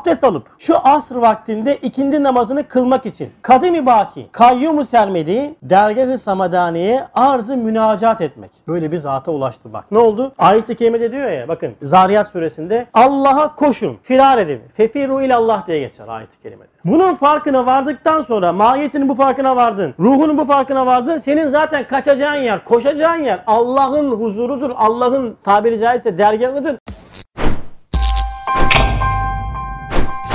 abdest alıp şu asr vaktinde ikindi namazını kılmak için kadim-i baki, kayyum-u sermedi, dergah-ı samadaniye arz-ı münacat etmek. Böyle bir zata ulaştı bak. Ne oldu? Ayet-i kerimede diyor ya bakın Zariyat suresinde Allah'a koşun, firar edin. Fefiru ilallah diye geçer ayet-i kerimede. Bunun farkına vardıktan sonra mahiyetinin bu farkına vardın. Ruhunun bu farkına vardın. Senin zaten kaçacağın yer, koşacağın yer Allah'ın huzurudur. Allah'ın tabiri caizse dergahıdır.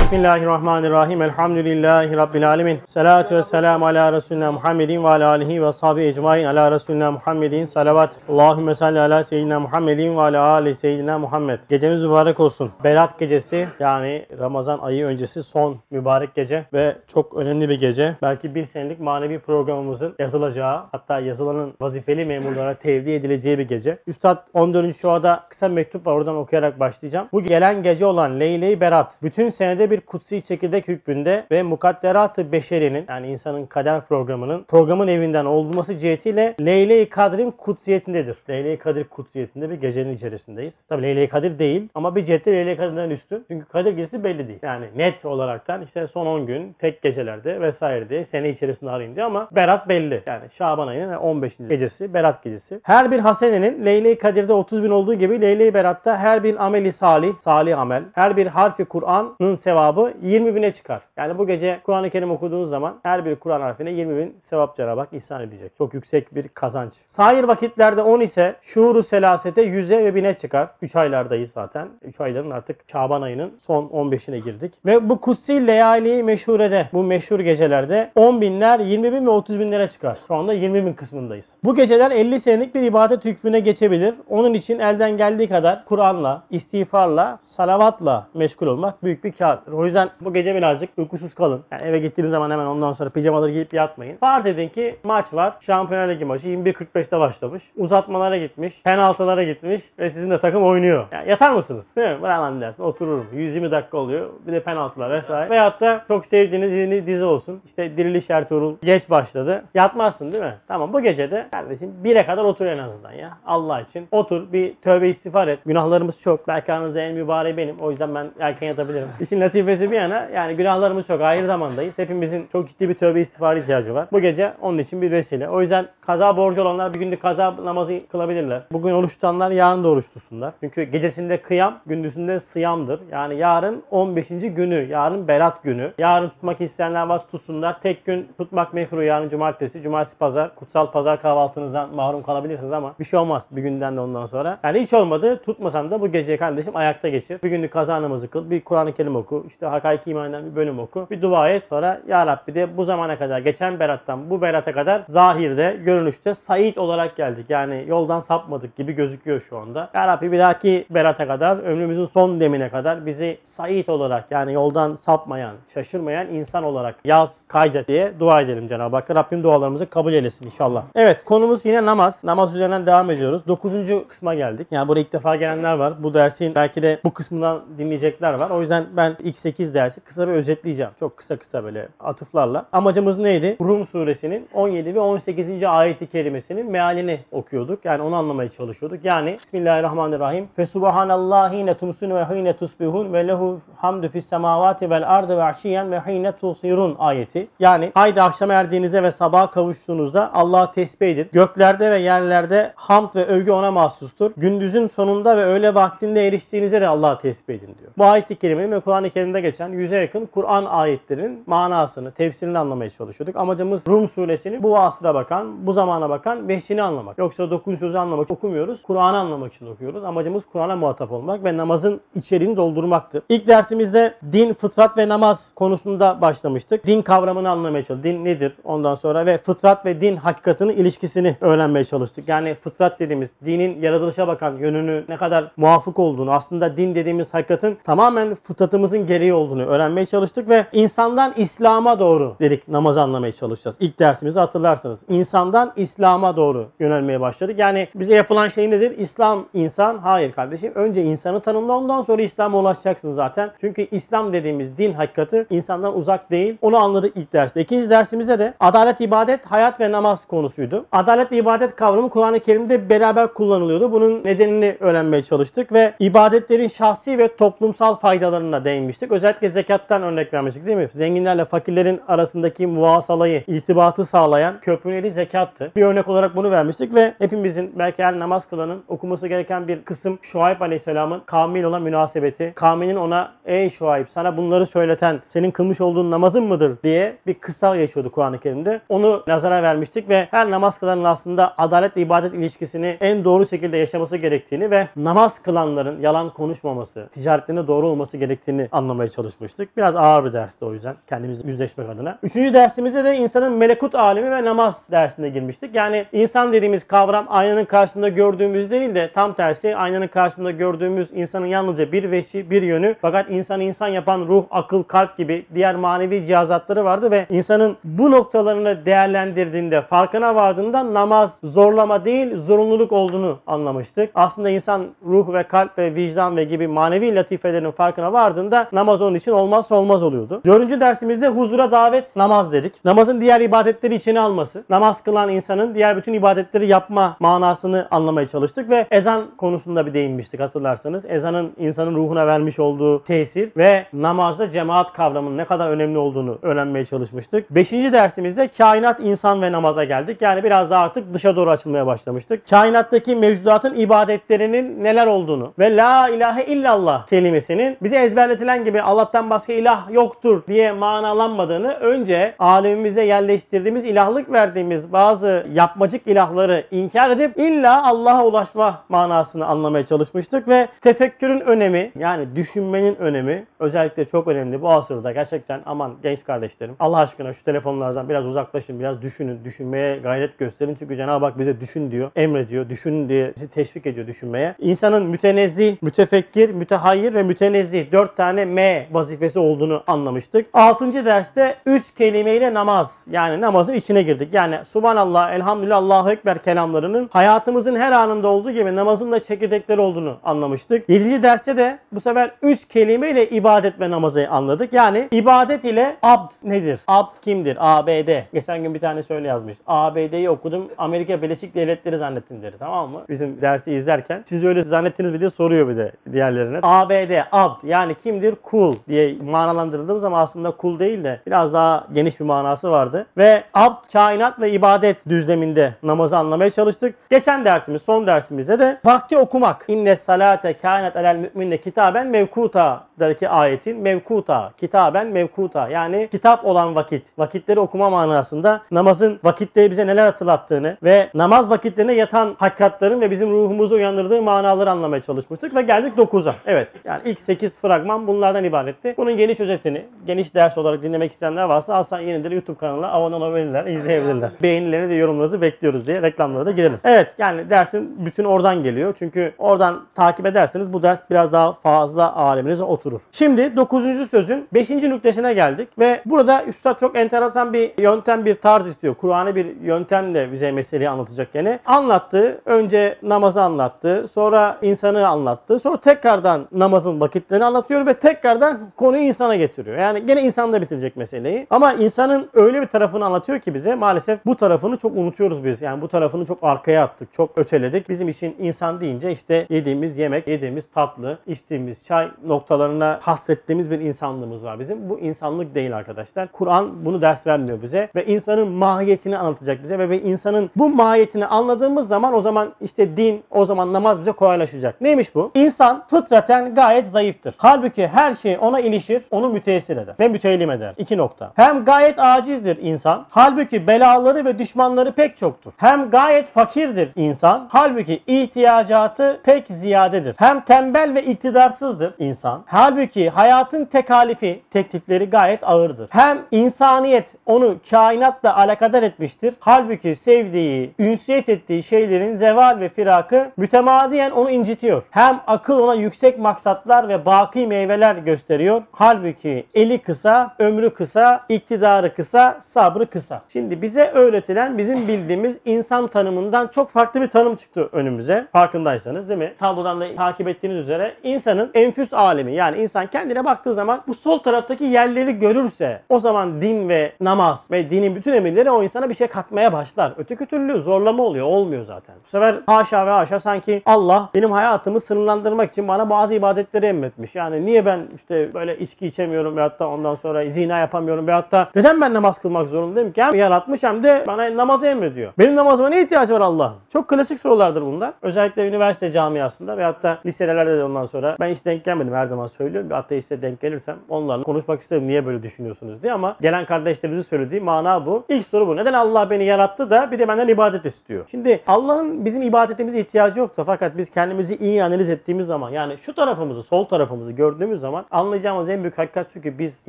Bismillahirrahmanirrahim. Elhamdülillahi Rabbil alemin. Salatu ve selamu ala Resulina Muhammedin ve ala alihi ve sahbihi ecmain ala Resulina Muhammedin salavat. Allahümme salli ala seyyidina Muhammedin ve ala ali seyyidina Muhammed. Gecemiz mübarek olsun. Berat gecesi yani Ramazan ayı öncesi son mübarek gece ve çok önemli bir gece. Belki bir senelik manevi programımızın yazılacağı hatta yazılanın vazifeli memurlara tevdi edileceği bir gece. Üstad 14. şuada kısa mektup var oradan okuyarak başlayacağım. Bu gelen gece olan Leyle-i Berat bütün senede bir kutsi çekirdek hükmünde ve mukadderat-ı beşerinin yani insanın kader programının programın evinden olması cihetiyle Leyle-i Kadir'in kutsiyetindedir. Leyle-i Kadir kutsiyetinde bir gecenin içerisindeyiz. Tabi Leyle-i Kadir değil ama bir cihette Leyle-i Kadir'den üstün. Çünkü Kadir gecesi belli değil. Yani net olaraktan işte son 10 gün tek gecelerde vesaire diye sene içerisinde arayın diye ama Berat belli. Yani Şaban ayının 15. gecesi Berat gecesi. Her bir hasenenin Leyle-i Kadir'de 30 bin olduğu gibi Leyle-i Berat'ta her bir ameli salih, salih amel, her bir harfi Kur'an'ın sevabı 20 bine çıkar. Yani bu gece Kur'an-ı Kerim okuduğunuz zaman her bir Kur'an harfine 20 bin sevap Cenab-ı Hak ihsan edecek. Çok yüksek bir kazanç. Sair vakitlerde 10 ise şuuru selasete 100'e ve 1000'e çıkar. 3 aylardayız zaten. 3 ayların artık Şaban ayının son 15'ine girdik. Ve bu kutsi leyali meşhurede, bu meşhur gecelerde 10 binler, 20 bin ve 30 binlere çıkar. Şu anda 20 bin kısmındayız. Bu geceler 50 senelik bir ibadet hükmüne geçebilir. Onun için elden geldiği kadar Kur'an'la, istiğfarla, salavatla meşgul olmak büyük bir kârdır. O yüzden bu gece birazcık uykusuz kalın. Yani eve gittiğiniz zaman hemen ondan sonra pijamaları giyip yatmayın. Farz edin ki maç var. Şampiyonlar Ligi maçı 21.45'te başlamış. Uzatmalara gitmiş. Penaltılara gitmiş ve sizin de takım oynuyor. Yani yatar mısınız? Değil mi? Dersin otururum. 120 dakika oluyor. Bir de penaltılar vesaire. Veyahut da çok sevdiğiniz yeni dizi olsun. İşte Diriliş Ertuğrul geç başladı. Yatmazsın değil mi? Tamam bu gece de kardeşim 1'e kadar otur en azından ya. Allah için. Otur bir tövbe istiğfar et. Günahlarımız çok. Belki aranızda en mübareği benim. O yüzden ben erken yatabilirim. İşin latifesi bir yana yani günahlarımız çok. Hayır zamandayız. Hepimizin çok ciddi bir tövbe istiğfar ihtiyacı var. Bu gece onun için bir vesile. O yüzden kaza borcu olanlar bir günlük kaza namazı kılabilirler. Bugün oruç tutanlar yarın da oruç tutsunlar. Çünkü gecesinde kıyam, gündüzünde sıyamdır. Yani yarın 15. günü, yarın berat günü. Yarın tutmak isteyenler varsa tutsunlar. Tek gün tutmak mekruh yarın cumartesi, cumartesi pazar. Kutsal pazar kahvaltınızdan mahrum kalabilirsiniz ama bir şey olmaz bir günden de ondan sonra. Yani hiç olmadı tutmasan da bu gece kardeşim ayakta geçir. Bir günlük kaza namazı kıl, bir Kur'an-ı Kerim oku, işte Hakaiki imandan bir bölüm oku, bir dua et. Sonra Ya Rabbi de bu zamana kadar, geçen berattan bu berata kadar zahirde, görünüşte Said olarak geldik. Yani yoldan sapmadık gibi gözüküyor şu anda. Ya Rabbi bir dahaki berata kadar, ömrümüzün son demine kadar bizi Said olarak yani yoldan sapmayan, şaşırmayan insan olarak yaz, kaydet diye dua edelim Cenab-ı Hak. Rabbim dualarımızı kabul eylesin inşallah. Evet konumuz yine namaz. Namaz üzerinden devam ediyoruz. Dokuzuncu kısma geldik. Yani buraya ilk defa gelenler var. Bu dersin belki de bu kısmından dinleyecekler var. O yüzden ben ilk 8 dersi kısa bir özetleyeceğim. Çok kısa kısa böyle atıflarla. Amacımız neydi? Rum suresinin 17 ve 18. ayeti kerimesinin mealini okuyorduk. Yani onu anlamaya çalışıyorduk. Yani Bismillahirrahmanirrahim. Fe subhanallahi hine tumsun ve hine tusbihun ve lehu hamdu fis semavati vel ardı ve aşiyen ve hine tusirun ayeti. Yani haydi akşam erdiğinizde ve sabaha kavuştuğunuzda Allah'ı tesbih edin. Göklerde ve yerlerde hamd ve övgü ona mahsustur. Gündüzün sonunda ve öğle vaktinde eriştiğinizde de Allah'ı tesbih edin diyor. Bu ayet-i kerimenin ve Kur'an-ı Kerim'de geçen yüze yakın Kur'an ayetlerinin manasını, tefsirini anlamaya çalışıyorduk. Amacımız Rum suresinin bu asra bakan, bu zamana bakan vehşini anlamak. Yoksa 9. sözü anlamak okumuyoruz. Kur'an'ı anlamak için okuyoruz. Amacımız Kur'an'a muhatap olmak ve namazın içeriğini doldurmaktır. İlk dersimizde din, fıtrat ve namaz konusunda başlamıştık. Din kavramını anlamaya çalıştık. Din nedir? Ondan sonra ve fıtrat ve din hakikatinin ilişkisini öğrenmeye çalıştık. Yani fıtrat dediğimiz dinin yaratılışa bakan yönünü ne kadar muafık olduğunu, aslında din dediğimiz hakikatin tamamen fıtratımızın gereği olduğunu öğrenmeye çalıştık ve insandan İslam'a doğru dedik namazı anlamaya çalışacağız. İlk dersimizi hatırlarsanız. İnsandan İslam'a doğru yönelmeye başladık. Yani bize yapılan şey nedir? İslam insan. Hayır kardeşim. Önce insanı tanımla ondan sonra İslam'a ulaşacaksın zaten. Çünkü İslam dediğimiz din hakikati insandan uzak değil. Onu anladık ilk derste. İkinci dersimizde de adalet, ibadet, hayat ve namaz konusuydu. Adalet ve ibadet kavramı Kur'an-ı Kerim'de beraber kullanılıyordu. Bunun nedenini öğrenmeye çalıştık ve ibadetlerin şahsi ve toplumsal faydalarına değinmiştik. Vermiştik. Özellikle zekattan örnek vermiştik değil mi? Zenginlerle fakirlerin arasındaki muvasalayı, irtibatı sağlayan köprüleri zekattı. Bir örnek olarak bunu vermiştik ve hepimizin belki her namaz kılanın okuması gereken bir kısım Şuayb Aleyhisselam'ın kavmiyle olan münasebeti. Kavminin ona ey Şuayb sana bunları söyleten senin kılmış olduğun namazın mıdır diye bir kısa geçiyordu Kur'an-ı Kerim'de. Onu nazara vermiştik ve her namaz kılanın aslında adalet ibadet ilişkisini en doğru şekilde yaşaması gerektiğini ve namaz kılanların yalan konuşmaması, ticaretlerinde doğru olması gerektiğini anlamaya çalışmıştık. Biraz ağır bir dersti o yüzden kendimizle yüzleşmek adına. Üçüncü dersimizde de insanın melekut alemi ve namaz dersine girmiştik. Yani insan dediğimiz kavram aynanın karşısında gördüğümüz değil de tam tersi aynanın karşısında gördüğümüz insanın yalnızca bir veşi, bir yönü fakat insanı insan yapan ruh, akıl, kalp gibi diğer manevi cihazatları vardı ve insanın bu noktalarını değerlendirdiğinde, farkına vardığında namaz zorlama değil, zorunluluk olduğunu anlamıştık. Aslında insan ruh ve kalp ve vicdan ve gibi manevi latifelerin farkına vardığında namaz onun için olmazsa olmaz oluyordu. Dördüncü dersimizde huzura davet namaz dedik. Namazın diğer ibadetleri içine alması, namaz kılan insanın diğer bütün ibadetleri yapma manasını anlamaya çalıştık ve ezan konusunda bir değinmiştik hatırlarsanız. Ezanın insanın ruhuna vermiş olduğu tesir ve namazda cemaat kavramının ne kadar önemli olduğunu öğrenmeye çalışmıştık. Beşinci dersimizde kainat, insan ve namaza geldik. Yani biraz daha artık dışa doğru açılmaya başlamıştık. Kainattaki mevcudatın ibadetlerinin neler olduğunu ve la ilahe illallah kelimesinin bize ezberletilen gibi Allah'tan başka ilah yoktur diye manalanmadığını önce alemimize yerleştirdiğimiz ilahlık verdiğimiz bazı yapmacık ilahları inkar edip illa Allah'a ulaşma manasını anlamaya çalışmıştık ve tefekkürün önemi yani düşünmenin önemi özellikle çok önemli bu asırda gerçekten aman genç kardeşlerim Allah aşkına şu telefonlardan biraz uzaklaşın biraz düşünün düşünmeye gayret gösterin çünkü Cenab-ı Hak bize düşün diyor emrediyor düşünün diye bizi teşvik ediyor düşünmeye. İnsanın mütenezzih, mütefekkir, mütehayyir ve mütenezzih dört tane M vazifesi olduğunu anlamıştık. Altıncı derste üç kelimeyle namaz yani namazın içine girdik. Yani Subhanallah, Elhamdülillah, Allahu Ekber kelamlarının hayatımızın her anında olduğu gibi namazın da çekirdekleri olduğunu anlamıştık. Yedinci derste de bu sefer üç kelimeyle ibadet ve namazı anladık. Yani ibadet ile abd nedir? Abd kimdir? ABD. Geçen gün bir tane söyle yazmış. ABD'yi okudum. Amerika Birleşik Devletleri zannettim dedi. Tamam mı? Bizim dersi izlerken. Siz öyle zannettiniz mi diye soruyor bir de diğerlerine. ABD, abd yani kimdir? Kul diye manalandırdığımız ama aslında kul değil de biraz daha geniş bir manası vardı. Ve abd, kainat ve ibadet düzleminde namazı anlamaya çalıştık. Geçen dersimiz, son dersimizde de vakti okumak. İnne salate kainat alel müminne kitaben mevkuta daki ayetin mevkuta, kitaben mevkuta yani kitap olan vakit, vakitleri okuma manasında namazın vakitleri bize neler hatırlattığını ve namaz vakitlerine yatan hakikatlerin ve bizim ruhumuzu uyandırdığı manaları anlamaya çalışmıştık ve geldik 9'a. Evet yani ilk 8 fragman bunlardan ibaretti. Bunun geniş özetini, geniş ders olarak dinlemek isteyenler varsa Hasan Yenidir YouTube kanalına abone olabilirler, izleyebilirler. Beğenilerini ve yorumlarınızı bekliyoruz diye reklamlara da girelim. Evet yani dersin bütün oradan geliyor. Çünkü oradan takip ederseniz bu ders biraz daha fazla aleminize oturur. Şimdi 9. sözün 5. nüktesine geldik ve burada Üstad çok enteresan bir yöntem, bir tarz istiyor. Kur'an'ı bir yöntemle bize meseleyi anlatacak gene. Anlattı. Önce namazı anlattı. Sonra insanı anlattı. Sonra tekrardan namazın vakitlerini anlatıyor ve tekrardan konuyu insana getiriyor. Yani gene insanda bitirecek meseleyi. Ama insanın öyle bir tarafını anlatıyor ki bize maalesef bu tarafını çok unutuyoruz biz. Yani bu tarafını çok arkaya attık. Çok öteledik. Bizim için insan deyince işte yediğimiz yemek, yediğimiz tatlı, içtiğimiz çay noktalarına hasrettiğimiz bir insanlığımız var bizim. Bu insanlık değil arkadaşlar. Kur'an bunu ders vermiyor bize ve insanın mahiyetini anlatacak bize ve insanın bu mahiyetini anladığımız zaman o zaman işte din, o zaman namaz bize kolaylaşacak. Neymiş bu? İnsan fıtraten gayet zayıftır. Halbuki her şey ona ilişir, onu müteessir eder ve müteellim eder. İki nokta. Hem gayet acizdir insan. Halbuki belaları ve düşmanları pek çoktur. Hem gayet fakirdir insan. Halbuki ihtiyacatı pek ziyadedir. Hem tembel ve iktidarsızdır insan. Halbuki hayatın tekalifi, teklifleri gayet ağırdır. Hem insaniyet onu kainatla alakadar etmiştir. Halbuki sevdiği, ünsiyet ettiği şeylerin zeval ve firakı mütemadiyen onu incitiyor. Hem akıl ona yüksek maksatlar ve baki meyveler gösteriyor. Halbuki eli kısa, ömrü kısa, iktidarı kısa, sabrı kısa. Şimdi bize öğretilen bizim bildiğimiz insan tanımından çok farklı bir tanım çıktı önümüze. Farkındaysanız değil mi? Tablodan da takip ettiğiniz üzere insanın enfüs alemi yani insan kendine baktığı zaman bu sol taraftaki yerleri görürse o zaman din ve namaz ve dinin bütün emirleri o insana bir şey katmaya başlar. Öteki türlü zorlama oluyor. Olmuyor zaten. Bu sefer haşa ve haşa sanki Allah benim hayatımı sınırlandırmak için bana bazı ibadetleri emretmiş. Yani niye ben işte böyle içki içemiyorum veyahut da ondan sonra zina yapamıyorum veyahut da neden ben namaz kılmak zorundayım ki? Hem yaratmış hem de bana namazı emrediyor. Benim namazıma ne ihtiyacı var Allah'ın? Çok klasik sorulardır bunlar. Özellikle üniversite camiasında veyahut da liselerde de ondan sonra ben hiç denk gelmedim her zaman söylüyorum. Bir ateiste denk gelirsem onlarla konuşmak isterim niye böyle düşünüyorsunuz diye ama gelen kardeşlerimizin söylediği mana bu. İlk soru bu. Neden Allah beni yarattı da bir de benden ibadet istiyor? Şimdi Allah'ın bizim ibadetimize ihtiyacı yoktu fakat biz kendimizi iyi analiz ettiğimiz zaman yani şu tarafımızı sol tarafımızı gördüğümüz zaman anlayacağımız en büyük hakikat ki biz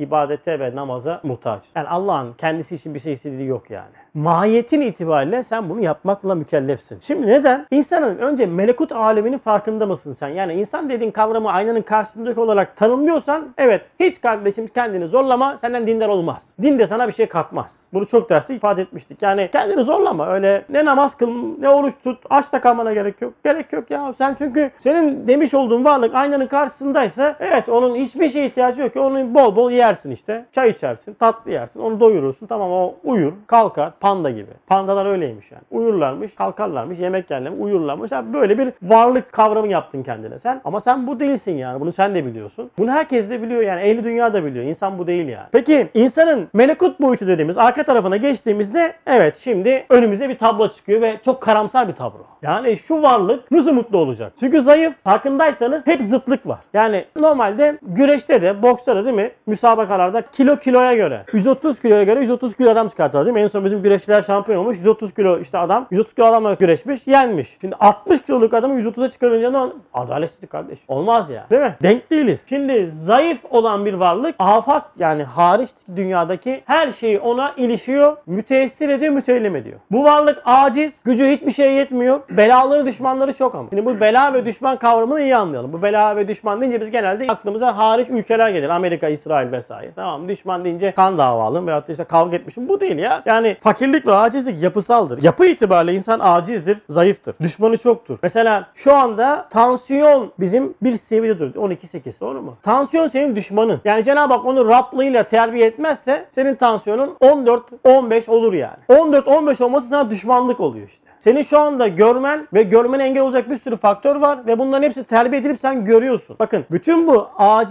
ibadete ve namaza muhtaçız. Yani Allah'ın kendisi için bir şey istediği yok yani. Mahiyetin itibariyle sen bunu yapmakla mükellefsin. Şimdi neden? İnsanın önce melekut aleminin farkında mısın sen? Yani insan dediğin kavramı aynanın karşısındaki olarak tanımlıyorsan evet hiç kardeşim kendini zorlama senden dindar olmaz. Din de sana bir şey katmaz. Bunu çok derste ifade etmiştik. Yani kendini zorlama. Öyle ne namaz kıl ne oruç tut. Aç da kalmana gerek yok. Gerek yok ya. Sen çünkü senin demiş olduğun varlık aynanın karşısındaysa evet onun hiçbir şeye ihtiyacı yok ki. Onu bol bol yersin işte. Çay içersin. Tatlı yersin. Onu doyurursun. Tamam o uyur. Kalkar. Panda gibi. Pandalar öyleymiş yani. Uyurlarmış. Kalkarlarmış. Yemek yerlermiş. Uyurlarmış. Yani böyle bir varlık kavramı yaptın kendine sen. Ama sen bu değilsin yani. Bunu sen de biliyorsun. Bunu herkes de biliyor yani. Ehli dünya da biliyor. İnsan bu değil yani. Peki insanın melekut boyutu dediğimiz arka tarafına geçtiğimizde evet şimdi önümüzde bir tablo çıkıyor ve çok karamsar bir tablo. Yani şu varlık nasıl mutlu olacak? Çünkü zayıf. Farkındaysanız hep zıtlık var. Yani normalde güreşte de boksta da değil mi? Müsabakalarda kilo kiloya göre 130 kiloya göre 130 kilo adam çıkarttılar değil mi? En son bizim güreşçiler şampiyon olmuş. 130 kilo işte adam 130 kilo adamla güreşmiş yenmiş. Şimdi 60 kiloluk adamı 130'a çıkarınca ne? Adaletsizlik kardeş. Olmaz ya. Değil mi? Denk değiliz. Şimdi zayıf olan bir varlık afak yani hariç dünyadaki her şeyi ona ilişiyor. Müteessir ediyor, müteellim ediyor. Bu varlık aciz. Gücü hiçbir şeye yetmiyor. Belaları düşmanları çok ama. Şimdi bu bela ve düşman kavramını iyi anlayalım. Bu bela ve düşman deyince biz genelde aklımıza hariç ülkeler gelir. Amerika, İsrail vesaire. Tamam? Düşman deyince kan davalım veyahut da işte kavga etmişim. Bu değil ya. Yani fakirlik ve acizlik yapısaldır. Yapı itibariyle insan acizdir, zayıftır. Düşmanı çoktur. Mesela şu anda tansiyon bizim bir seviyede duruyor. 12-8 doğru mu? Tansiyon senin düşmanın. Yani Cenab-ı Hak onu Rablığıyla terbiye etmezse senin tansiyonun 14-15 olur yani. 14-15 olması sana düşmanlık oluyor işte. Senin şu anda görmen ve görmene engel olacak bir sürü faktör var ve bunların hepsi terbiye edilip sen görüyorsun. Bakın bütün bu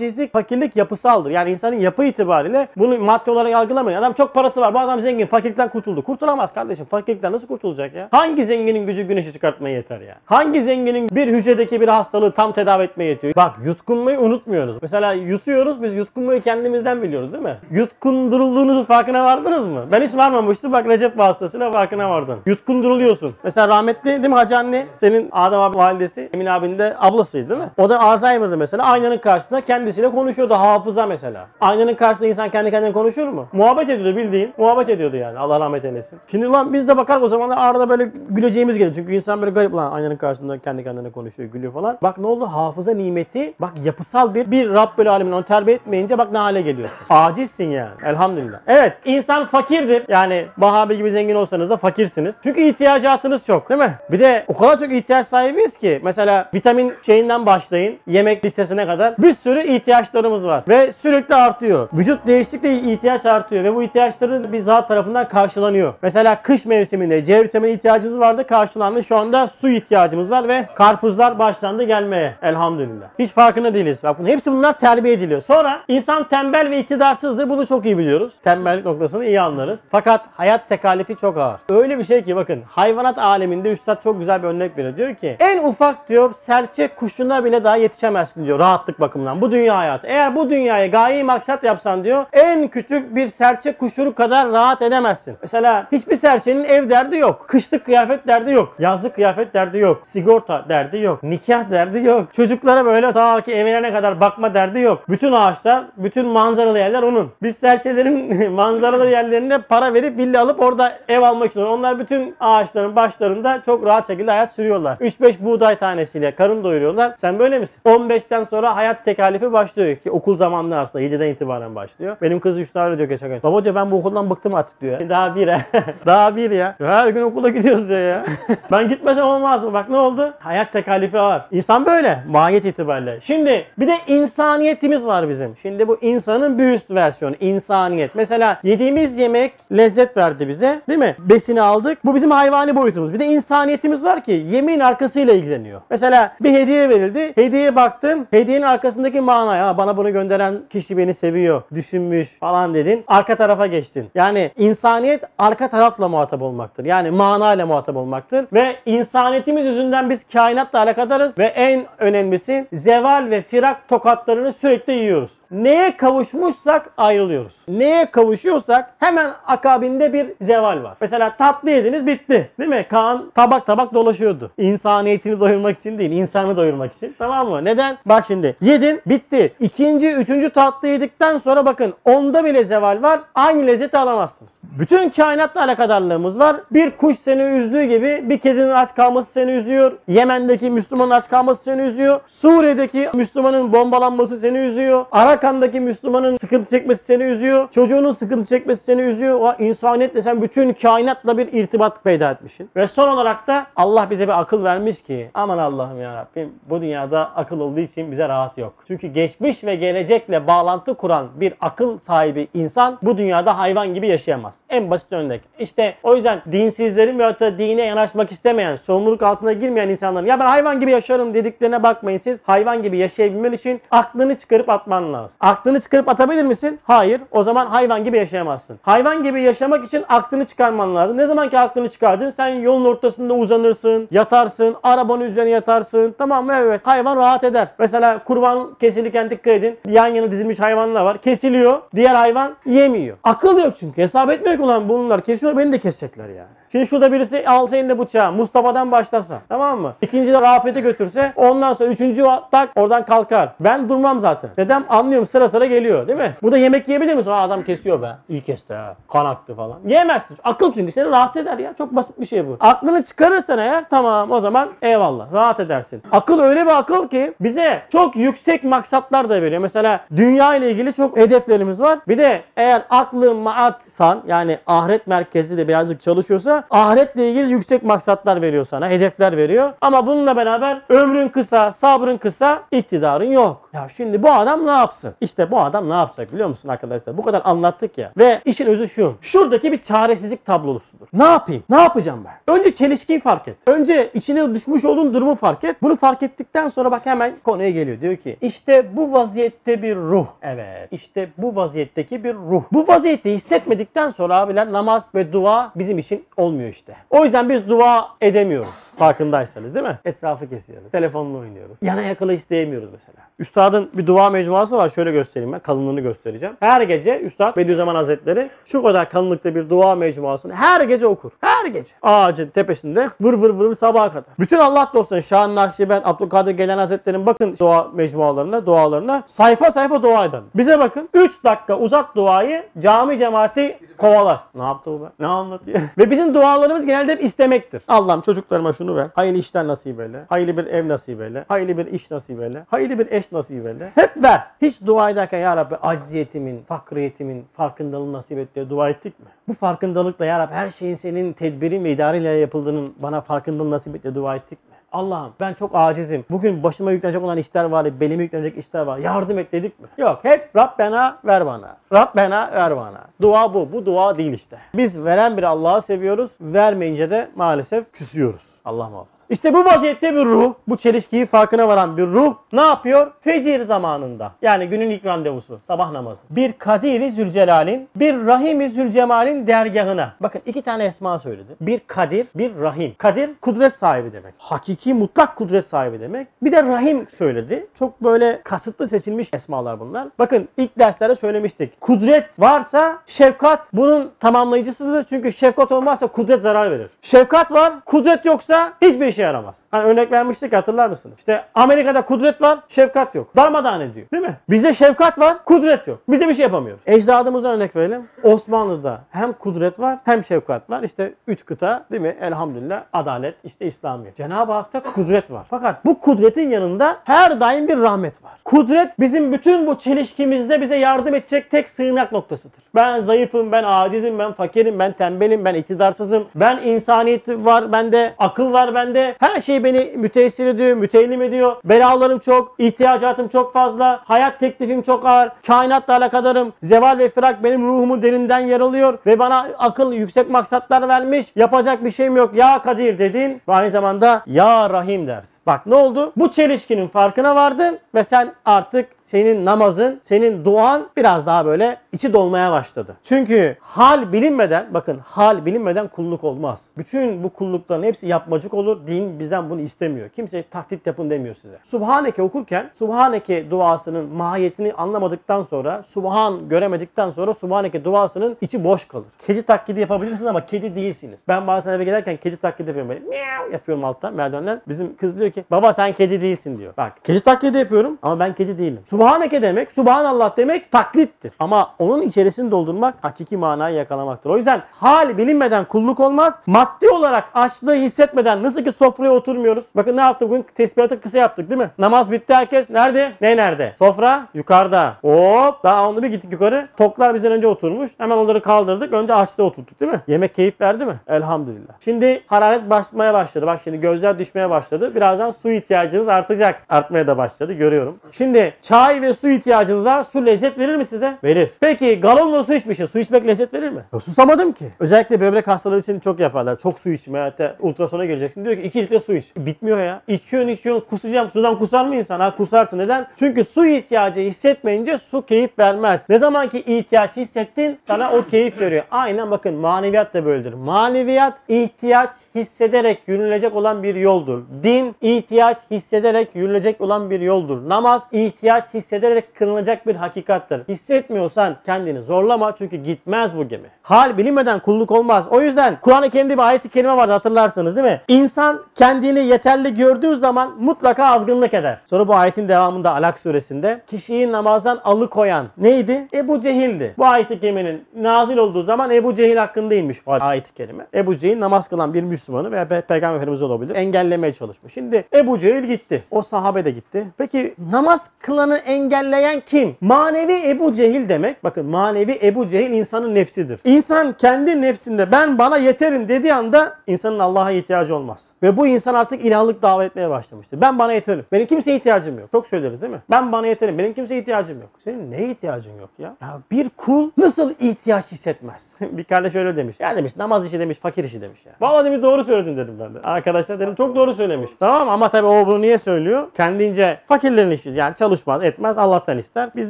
acizlik, fakirlik yapısaldır. Yani insanın yapı itibariyle bunu madde olarak algılamayın. Adam çok parası var. Bu adam zengin. Fakirlikten kurtuldu. Kurtulamaz kardeşim. Fakirlikten nasıl kurtulacak ya? Hangi zenginin gücü güneşi çıkartmaya yeter ya? Hangi zenginin bir hücredeki bir hastalığı tam tedavi etmeye yetiyor? Bak yutkunmayı unutmuyoruz. Mesela yutuyoruz. Biz yutkunmayı kendimizden biliyoruz değil mi? Yutkundurulduğunuzun farkına vardınız mı? Ben hiç varmamıştım. Bak Recep vasıtasıyla farkına vardın. Yutkunduruluyorsun. Mesela rahmetli değil mi Hacı anne? Senin Adem abi validesi Emin abinin de ablasıydı değil mi? O da Alzheimer'dı mesela. Aynanın karşısında kendisiyle konuşuyordu. Hafıza mesela. Aynanın karşısında insan kendi kendine konuşur mu? Muhabbet ediyordu bildiğin. Muhabbet ediyordu yani. Allah rahmet eylesin. Şimdi lan biz de bakar o zamanlar arada böyle güleceğimiz gelir. Çünkü insan böyle garip lan aynanın karşısında kendi kendine konuşuyor, gülüyor falan. Bak ne oldu? Hafıza nimeti bak yapısal bir bir Rabbül Alemin onu terbiye etmeyince bak ne hale geliyorsun. Acizsin yani. Elhamdülillah. Evet insan fakirdir. Yani Bahabi gibi zengin olsanız da fakirsiniz. Çünkü ihtiyacatınız çok değil mi? Bir de o kadar çok ihtiyaç sahibiyiz ki mesela vitamin şeyinden başlayın yemek listesine kadar bir sürü ihtiyaçlarımız var ve sürekli artıyor. Vücut değiştikçe ihtiyaç artıyor ve bu ihtiyaçların bir zat tarafından karşılanıyor. Mesela kış mevsiminde C vitamini ihtiyacımız vardı karşılandı. Şu anda su ihtiyacımız var ve karpuzlar başlandı gelmeye. Elhamdülillah. Hiç farkında değiliz. Bak bunun hepsi bunlar terbiye ediliyor. Sonra insan tembel ve iktidarsızdır. Bunu çok iyi biliyoruz. Tembellik noktasını iyi anlarız. Fakat hayat tekalifi çok ağır. Öyle bir şey ki bakın hayvanat aleminde üstad çok güzel bir örnek veriyor. Diyor ki en ufak diyor serçe kuşuna bile daha yetişemezsin diyor rahatlık bakımından. Bu dünya hayatı. Eğer bu dünyayı gayeyi maksat yapsan diyor en küçük bir serçe kuşuru kadar rahat edemezsin. Mesela hiçbir serçenin ev derdi yok. Kışlık kıyafet derdi yok. Yazlık kıyafet derdi yok. Sigorta derdi yok. Nikah derdi yok. Çocuklara böyle ta ki evine kadar bakma derdi yok. Bütün ağaçlar, bütün manzaralı yerler onun. Biz serçelerin manzaralı yerlerine para verip villa alıp orada ev almak istiyoruz. Onlar bütün ağaçların başlarında çok rahat şekilde hayat sürüyorlar. 3-5 buğday tanesiyle karın doyuruyorlar. Sen böyle misin? 15'ten sonra hayat tekalifi başlıyor ki okul zamanında aslında 7'den itibaren başlıyor. Benim kız 3 tane diyor geçen gün. Baba diyor ben bu okuldan bıktım artık diyor. Daha bir ha. Daha bir ya. Her gün okula gidiyoruz diyor ya. ben gitmesem olmaz mı? Bak ne oldu? Hayat tekalifi var. İnsan böyle. Mahiyet itibariyle. Şimdi bir de insaniyetimiz var bizim. Şimdi bu insanın bir üst versiyonu. insaniyet. Mesela yediğimiz yemek lezzet verdi bize. Değil mi? Besini aldık. Bu bizim hayvani boyutumuz. Bir de insaniyetimiz var ki yemeğin arkasıyla ilgileniyor. Mesela bir hediye verildi. Hediyeye baktın. Hediyenin arkasındaki mana manaya "Ha, bana bunu gönderen kişi beni seviyor, düşünmüş falan dedin. Arka tarafa geçtin. Yani insaniyet arka tarafla muhatap olmaktır. Yani manayla muhatap olmaktır. Ve insaniyetimiz yüzünden biz kainatla alakadarız ve en önemlisi zeval ve firak tokatlarını sürekli yiyoruz. Neye kavuşmuşsak ayrılıyoruz. Neye kavuşuyorsak hemen akabinde bir zeval var. Mesela tatlı yediniz bitti. Değil mi? Kaan tabak tabak dolaşıyordu. İnsaniyetini doyurmak için değil, insanı doyurmak için. Tamam mı? Neden? Bak şimdi. Yedin, bitti. İkinci, üçüncü tatlı yedikten sonra bakın onda bile zeval var. Aynı lezzeti alamazsınız. Bütün kainatla alakadarlığımız var. Bir kuş seni üzdüğü gibi bir kedinin aç kalması seni üzüyor. Yemen'deki Müslümanın aç kalması seni üzüyor. Suriye'deki Müslümanın bombalanması seni üzüyor. Arakan'daki Müslümanın sıkıntı çekmesi seni üzüyor. Çocuğunun sıkıntı çekmesi seni üzüyor. O insaniyetle sen bütün kainatla bir irtibat peyda etmişsin. Ve son olarak da Allah bize bir akıl vermiş ki aman Allah'ım ya Rabbim bu dünyada akıl olduğu için bize rahat yok. Çünkü geçmiş ve gelecekle bağlantı kuran bir akıl sahibi insan bu dünyada hayvan gibi yaşayamaz. En basit örnek. İşte o yüzden dinsizlerin veyahut da dine yanaşmak istemeyen, sorumluluk altına girmeyen insanların ya ben hayvan gibi yaşarım dediklerine bakmayın siz. Hayvan gibi yaşayabilmen için aklını çıkarıp atman lazım. Aklını çıkarıp atabilir misin? Hayır. O zaman hayvan gibi yaşayamazsın. Hayvan gibi yaşamak için aklını çıkarman lazım. Ne zaman ki aklını çıkardın sen yolun ortasında uzanırsın, yatarsın, arabanın üzerine yatarsın. Tamam mı? Evet. Hayvan rahat eder. Mesela kurban kesilirken dikkat edin. Yan yana dizilmiş hayvanlar var. Kesiliyor. Diğer hayvan yemiyor. Akıl yok çünkü. Hesap etmiyor ki ulan bunlar kesiyor beni de kesecekler yani. Şimdi şurada birisi alsa elinde bıçağı Mustafa'dan başlasa tamam mı? İkinci de Rafet'e götürse ondan sonra üçüncü tak oradan kalkar. Ben durmam zaten. Neden? Anlıyorum sıra sıra geliyor değil mi? Burada yemek yiyebilir misin? Aa, adam kesiyor be. İyi kesti ha. Kan aktı falan. Yiyemezsin. Akıl çünkü seni rahatsız eder ya. Çok basit bir şey bu. Aklını çıkarırsan eğer tamam o zaman eyvallah. Rahat edersin. Akıl öyle bir akıl ki bize çok yüksek maksatlar da veriyor. Mesela dünya ile ilgili çok hedeflerimiz var. Bir de eğer aklı maatsan yani ahiret merkezi de birazcık çalışıyorsa ahiretle ilgili yüksek maksatlar veriyor sana. Hedefler veriyor. Ama bununla beraber ömrün kısa, sabrın kısa, iktidarın yok. Ya şimdi bu adam ne yapsın? İşte bu adam ne yapacak biliyor musun arkadaşlar? Bu kadar anlattık ya. Ve işin özü şu. Şuradaki bir çaresizlik tablosudur. Ne yapayım? Ne yapacağım ben? Önce çelişkiyi fark et. Önce içine düşmüş olduğun durumu fark et. Bunu fark ettikten sonra bak hemen konuya geliyor. Diyor ki işte bu vaziyette bir ruh. Evet. İşte bu vaziyetteki bir ruh. Bu vaziyeti hissetmedikten sonra abiler namaz ve dua bizim için olmuyor işte. O yüzden biz dua edemiyoruz. Farkındaysanız değil mi? Etrafı kesiyoruz. Telefonla oynuyoruz. Yana yakala isteyemiyoruz mesela. Üstadın bir dua mecmuası var. Şöyle göstereyim ben. Kalınlığını göstereceğim. Her gece Üstad Bediüzzaman Hazretleri şu kadar kalınlıkta bir dua mecmuasını her gece okur. Her gece. Ağacın tepesinde vır vır vır sabaha kadar. Bütün Allah dostları Şahin Nakşibend, Abdülkadir Gelen Hazretleri'nin bakın dua mecmualarına, dualarına sayfa sayfa dua eden. Bize bakın 3 dakika uzat duayı cami cemaati kovalar. Ne yaptı bu be? Ne anlatıyor? Ve bizim dualarımız genelde hep istemektir. Allah'ım çocuklarıma şunu ver. Hayırlı işler nasip eyle. Hayırlı bir ev nasip eyle. Hayırlı bir iş nasip eyle. Hayırlı bir eş nasip eyle. Hep ver. Hiç dua ederken ya Rabbi acziyetimin, fakriyetimin farkındalığını nasip et diye dua ettik mi? Bu farkındalıkla ya Rabbi her şeyin senin tedbirin ve idareyle yapıldığının bana farkındalığını nasip et diye dua ettik mi? Allah'ım ben çok acizim. Bugün başıma yüklenecek olan işler var, belime yüklenecek işler var. Yardım et dedik mi? Yok. Hep Rabbena ver bana. Rabbena ver bana. Dua bu. Bu dua değil işte. Biz veren bir Allah'ı seviyoruz. Vermeyince de maalesef küsüyoruz. Allah muhafaza. İşte bu vaziyette bir ruh, bu çelişkiyi farkına varan bir ruh ne yapıyor? Fecir zamanında. Yani günün ilk randevusu. Sabah namazı. Bir Kadir-i Zülcelal'in, bir Rahim-i Zülcemal'in dergahına. Bakın iki tane esma söyledi. Bir Kadir, bir Rahim. Kadir kudret sahibi demek. Hakiki mutlak kudret sahibi demek. Bir de Rahim söyledi. Çok böyle kasıtlı seçilmiş esmalar bunlar. Bakın ilk derslerde söylemiştik. Kudret varsa şefkat bunun tamamlayıcısıdır. Çünkü şefkat olmazsa kudret zarar verir. Şefkat var, kudret yoksa hiçbir işe yaramaz. Hani örnek vermiştik hatırlar mısınız? İşte Amerika'da kudret var, şefkat yok. Darmadağın ediyor. Değil mi? Bizde şefkat var, kudret yok. Biz de bir şey yapamıyoruz. Ecdadımıza örnek verelim. Osmanlı'da hem kudret var hem şefkat var. İşte üç kıta değil mi? Elhamdülillah adalet, işte İslamiyet. Cenab-ı Hak'ta kudret var. Fakat bu kudretin yanında her daim bir rahmet var. Kudret bizim bütün bu çelişkimizde bize yardım edecek tek sığınak noktasıdır. Ben zayıfım, ben acizim, ben fakirim, ben tembelim, ben iktidarsızım. Ben insaniyet var bende, akıl var bende. Her şey beni müteessir ediyor, müteellim ediyor. Belalarım çok, ihtiyacatım çok fazla, hayat teklifim çok ağır, kainatla alakadarım. Zeval ve firak benim ruhumu derinden yaralıyor ve bana akıl yüksek maksatlar vermiş. Yapacak bir şeyim yok. Ya Kadir dedin ve aynı zamanda Ya Rahim dersin. Bak ne oldu? Bu çelişkinin farkına vardın ve sen artık senin namazın, senin duan biraz daha böyle içi dolmaya başladı. Çünkü hal bilinmeden, bakın hal bilinmeden kulluk olmaz. Bütün bu kullukların hepsi yapmacık olur. Din bizden bunu istemiyor. Kimse taklit yapın demiyor size. Subhaneke okurken Subhaneke duasının mahiyetini anlamadıktan sonra, Subhan göremedikten sonra Subhaneke duasının içi boş kalır. Kedi taklidi yapabilirsiniz ama kedi değilsiniz. Ben bazen eve giderken kedi taklidi yapıyorum böyle. Miyav yapıyorum alttan merdivenden. Bizim kız diyor ki baba sen kedi değilsin diyor. Bak kedi taklidi yapıyorum ama ben kedi değilim. Subhaneke demek, Subhanallah demek taklittir. Ama onun içerisini doldurmak hakiki manayı yakalamaktır. O yüzden hal bilinmeden kulluk olmaz. Maddi olarak açlığı hissetmeden nasıl ki sofraya oturmuyoruz. Bakın ne yaptık bugün? Tesbihatı kısa yaptık değil mi? Namaz bitti herkes. Nerede? Ne nerede? Sofra yukarıda. Hop daha onu bir gittik yukarı. Toklar bizden önce oturmuş. Hemen onları kaldırdık. Önce açlığı oturttuk değil mi? Yemek keyif verdi mi? Elhamdülillah. Şimdi hararet basmaya başladı. Bak şimdi gözler düşmeye başladı. Birazdan su ihtiyacınız artacak. Artmaya da başladı görüyorum. Şimdi çay ve su ihtiyacınız var. Su lezzet verir mi size? Verir. Peki galonla su içmişsin. Su içmek lezzet verir mi? Ya susamadım ki. Özellikle böbrek hastaları için çok yaparlar. Çok su içme. Hatta ultrasona gireceksin. Diyor ki 2 litre su iç. Bitmiyor ya. İçiyorsun içiyorsun kusacağım. Sudan kusar mı insan? Ha kusarsın. Neden? Çünkü su ihtiyacı hissetmeyince su keyif vermez. Ne zaman ki ihtiyaç hissettin sana o keyif veriyor. Aynen bakın maneviyat da böyledir. Maneviyat ihtiyaç hissederek yürünecek olan bir yoldur. Din ihtiyaç hissederek yürünecek olan bir yoldur. Namaz ihtiyaç hissederek kılınacak bir hakikattır. Hissetmiyorsan kendini zorlama çünkü gitmez bu gemi. Hal bilinmeden kulluk olmaz. O yüzden Kur'an-ı Kerim'de bir ayet-i kerime vardı hatırlarsınız değil mi? İnsan kendini yeterli gördüğü zaman mutlaka azgınlık eder. Sonra bu ayetin devamında Alak suresinde kişiyi namazdan alıkoyan neydi? Ebu Cehil'di. Bu ayet-i kerimenin nazil olduğu zaman Ebu Cehil hakkında inmiş bu ayet-i kerime. Ebu Cehil namaz kılan bir Müslümanı veya Pe- Peygamber Efendimiz olabilir engellemeye çalışmış. Şimdi Ebu Cehil gitti. O sahabe de gitti. Peki namaz kılanı engelleyen kim? Manevi Ebu Cehil demek. Bakın manevi Ebu Cehil insanın nefsidir. İnsan kendi nefsinde ben bana yeterim dediği anda insanın Allah'a ihtiyacı olmaz. Ve bu insan artık ilahlık davet etmeye başlamıştır. Ben bana yeterim. Benim kimseye ihtiyacım yok. Çok söyleriz değil mi? Ben bana yeterim. Benim kimseye ihtiyacım yok. Senin neye ihtiyacın yok ya? Ya bir kul nasıl ihtiyaç hissetmez? bir kardeş öyle demiş. Ya demiş namaz işi demiş, fakir işi demiş ya. Vallahi demiş doğru söyledin dedim ben de. Arkadaşlar dedim çok doğru söylemiş. Tamam ama tabii o bunu niye söylüyor? Kendince fakirlerin işi yani çalışmaz, etmez, Allah'tan ister. Biz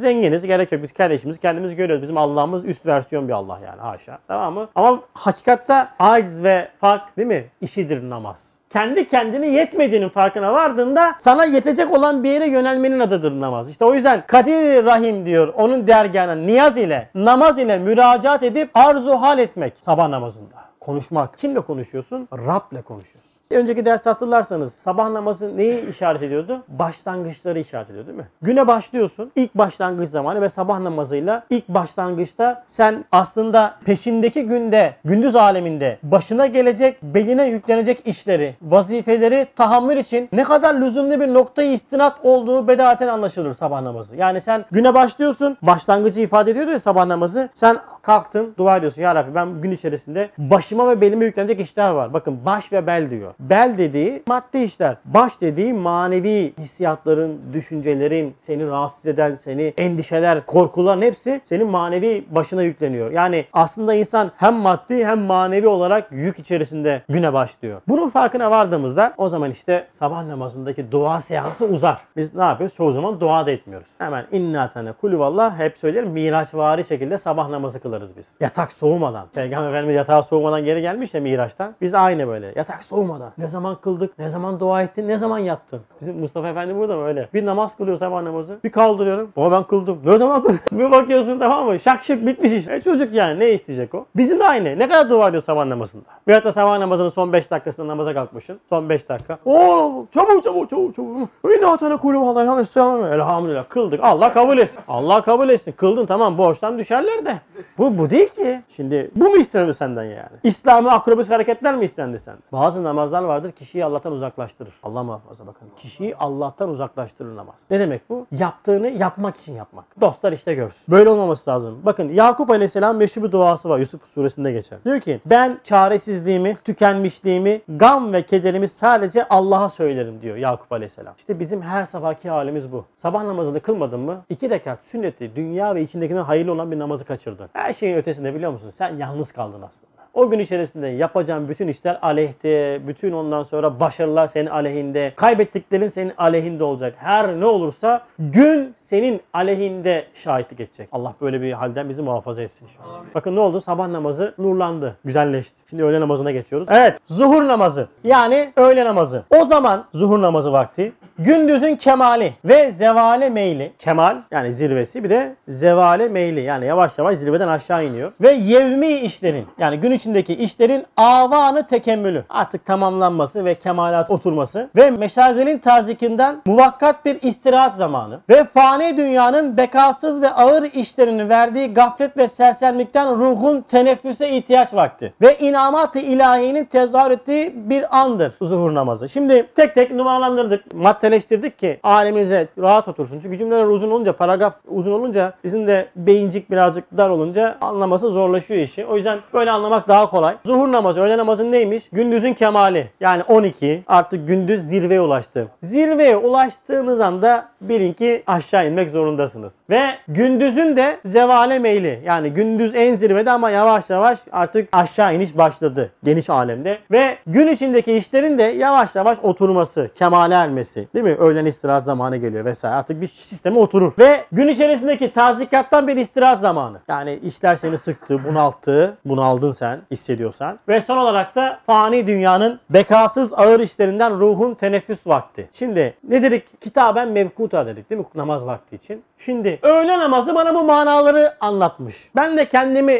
zenginiz, gerek yok. Biz kardeşimiz kendimiz görüyoruz. Bizim Allah'ımız üst versiyon bir Allah yani haşa. Tamam mı? Ama hakikatte aciz ve fark değil mi? İşidir namaz kendi kendine yetmediğinin farkına vardığında sana yetecek olan bir yere yönelmenin adıdır namaz. İşte o yüzden Kadir Rahim diyor onun dergahına niyaz ile namaz ile müracaat edip arzu hal etmek sabah namazında. Konuşmak. Kimle konuşuyorsun? Rab'le konuşuyorsun. Önceki ders hatırlarsanız sabah namazı neyi işaret ediyordu? Başlangıçları işaret ediyor değil mi? Güne başlıyorsun. İlk başlangıç zamanı ve sabah namazıyla ilk başlangıçta sen aslında peşindeki günde, gündüz aleminde başına gelecek, beline yüklenecek işleri, vazifeleri tahammül için ne kadar lüzumlu bir noktayı istinat olduğu bedaten anlaşılır sabah namazı. Yani sen güne başlıyorsun, başlangıcı ifade ediyordu ya sabah namazı. Sen kalktın, dua ediyorsun. Ya Rabbi ben gün içerisinde başıma ve belime yüklenecek işler var. Bakın baş ve bel diyor. Bel dediği maddi işler. Baş dediği manevi hissiyatların, düşüncelerin, seni rahatsız eden, seni endişeler, korkuların hepsi senin manevi başına yükleniyor. Yani aslında insan hem maddi hem manevi olarak yük içerisinde güne başlıyor. Bunun farkına vardığımızda o zaman işte sabah namazındaki dua seansı uzar. Biz ne yapıyoruz? Çoğu zaman dua da etmiyoruz. Hemen inna tane kulü vallah hep söylerim miraçvari şekilde sabah namazı kılarız biz. Yatak soğumadan. Peygamber Efendimiz yatağa soğumadan geri gelmiş ya miraçtan. Biz aynı böyle. Yatak soğumadan. Ne zaman kıldık? Ne zaman dua ettin? Ne zaman yattın? Bizim Mustafa Efendi burada mı öyle? Bir namaz kılıyor sabah namazı. Bir kaldırıyorum. Baba ben kıldım. Ne zaman kıldım? bir bakıyorsun tamam mı? Şak şık bitmiş iş. E çocuk yani ne isteyecek o? Bizim de aynı. Ne kadar dua ediyor sabah namazında? Bir hatta sabah namazının son 5 dakikasında namaza kalkmışsın. Son 5 dakika. Oo çabuk çabuk çabuk çabuk. Ne atana kulü vallahi ya Elhamdülillah kıldık. Allah kabul etsin. Allah kabul etsin. Kıldın tamam borçtan düşerler de. Bu bu değil ki. Şimdi bu mu istenir senden yani? İslam'ı akrobis hareketler mi istendi sen? Bazı namazlar vardır kişiyi Allah'tan uzaklaştırır. Allah muhafaza bakın. Kişiyi Allah'tan uzaklaştırır namaz. Ne demek bu? Yaptığını yapmak için yapmak. Dostlar işte görsün. Böyle olmaması lazım. Bakın Yakup Aleyhisselam meşhur bir duası var. Yusuf suresinde geçer. Diyor ki ben çaresizliğimi, tükenmişliğimi, gam ve kederimi sadece Allah'a söylerim diyor Yakup Aleyhisselam. İşte bizim her sabahki halimiz bu. Sabah namazını kılmadın mı? iki rekat sünneti, dünya ve içindekinden hayırlı olan bir namazı kaçırdın. Her şeyin ötesinde biliyor musun? Sen yalnız kaldın aslında. O gün içerisinde yapacağın bütün işler aleyhte, bütün ondan sonra başarılar senin aleyhinde, kaybettiklerin senin aleyhinde olacak. Her ne olursa gün senin aleyhinde şahitlik edecek. Allah böyle bir halden bizi muhafaza etsin inşallah. Bakın ne oldu? Sabah namazı nurlandı, güzelleşti. Şimdi öğle namazına geçiyoruz. Evet, zuhur namazı. Yani öğle namazı. O zaman zuhur namazı vakti gündüzün kemali ve zevale meyli. Kemal yani zirvesi bir de zevale meyli yani yavaş yavaş zirveden aşağı iniyor. Ve yevmi işlerin yani gün içindeki işlerin avanı tekemmülü artık tamamlanması ve kemalat oturması ve meşagilin tazikinden muvakkat bir istirahat zamanı ve fani dünyanın bekasız ve ağır işlerinin verdiği gaflet ve sersemlikten ruhun teneffüse ihtiyaç vakti ve inamat-ı ilahinin tezahür ettiği bir andır zuhur namazı. Şimdi tek tek numaralandırdık, maddeleştirdik ki aleminize rahat otursun. Çünkü cümleler uzun olunca, paragraf uzun olunca bizim de beyincik birazcık dar olunca anlaması zorlaşıyor işi. O yüzden böyle anlamak daha kolay. Zuhur namazı, öğle namazı neymiş? Gündüzün kemali. Yani 12 artık gündüz zirveye ulaştı. Zirveye ulaştığınız anda bilin ki aşağı inmek zorundasınız. Ve gündüzün de zevale meyli. Yani gündüz en zirvede ama yavaş yavaş artık aşağı iniş başladı geniş alemde. Ve gün içindeki işlerin de yavaş yavaş oturması, kemale ermesi. Değil mi? Öğlen istirahat zamanı geliyor vesaire. Artık bir sisteme oturur. Ve gün içerisindeki tazikattan bir istirahat zamanı. Yani işler seni sıktı, bunalttı. Bunaldın sen hissediyorsan. Ve son olarak da fani dünyanın bekasız ağır işlerinden ruhun teneffüs vakti. Şimdi ne dedik? Kitaben mevkuta dedik değil mi? Namaz vakti için. Şimdi öğle namazı bana bu manaları anlatmış. Ben de kendimi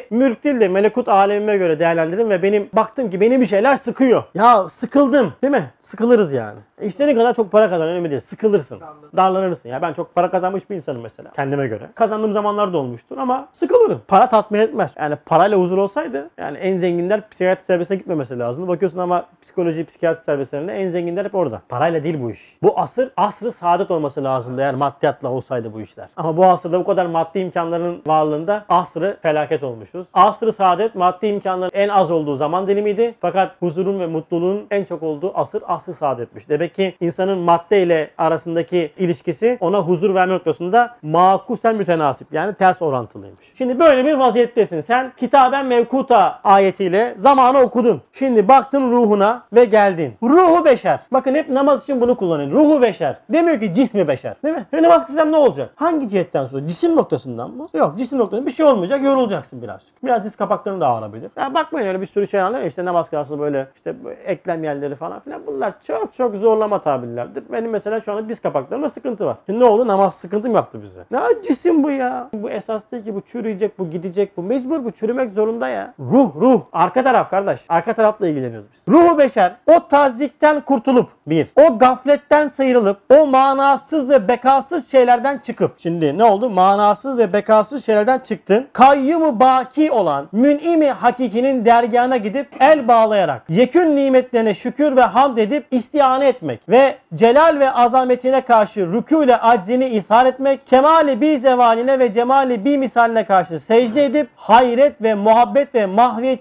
değil de melekut alemime göre değerlendirdim ve benim baktım ki beni bir şeyler sıkıyor. Ya sıkıldım değil mi? Sıkılırız yani. İstediğin kadar çok para kazan önemli değil. Sıkılırsın. Darlanırsın. Ya ben çok para kazanmış bir insanım mesela kendime göre. Kazandığım zamanlar da olmuştur ama sıkılırım. Para tatmin etmez. Yani parayla huzur olsaydı yani en zenginler psikiyatri servisine gitmemesi lazım. Bakıyorsun ama psikoloji, psikiyatri servislerinde en zenginler hep orada. Parayla değil bu iş. Bu asır asrı saadet olması lazımdı eğer maddiyatla olsaydı bu işler. Ama bu asırda bu kadar maddi imkanların varlığında asrı felaket olmuşuz. Asrı saadet maddi imkanların en az olduğu zaman dilimiydi. Fakat huzurun ve mutluluğun en çok olduğu asır asrı saadetmiş. Demek ki insanın madde ile arasındaki ilişkisi ona huzur verme noktasında makusen mütenasip yani ters orantılıymış. Şimdi böyle bir vaziyettesin. Sen kitaben mevkuta ayetiyle zamanı okudun. Şimdi baktın ruhuna ve geldin. Ruhu beşer. Bakın hep namaz için bunu kullanın. Ruhu beşer. Demiyor ki cismi beşer. Değil mi? E namaz kılsam ne olacak? Hangi cihetten sonra? Cisim noktasından mı? Yok cisim noktasından bir şey olmayacak. Yorulacaksın birazcık. Biraz diz kapakların da ağrabilir. Ya bakmayın öyle bir sürü şey anlıyor. İşte namaz kılsın böyle işte eklem yerleri falan filan. Bunlar çok çok zorlama tabirlerdir. Benim mesela şu anda diz kapaklarımda sıkıntı var. Şimdi ne oldu? Namaz sıkıntı mı yaptı bize? Ne cisim bu ya? Bu esas değil ki bu çürüyecek, bu gidecek, bu mecbur bu çürümek zorunda ya. Ruh, ruh. Arka taraf kardeş. Arka tarafla ilgileniyoruz biz. Ruhu beşer o tazikten kurtulup bir, o gafletten sıyrılıp o manasız ve bekasız şeylerden çıkıp şimdi ne oldu? Manasız ve bekasız şeylerden çıktın. Kayyumu baki olan mün'imi hakikinin dergahına gidip el bağlayarak yekün nimetlerine şükür ve hamd edip istihane etmek ve celal ve azametine karşı rükû ile aczini ishar etmek, kemali bir zevaline ve cemali bir misaline karşı secde edip hayret ve muhabbet ve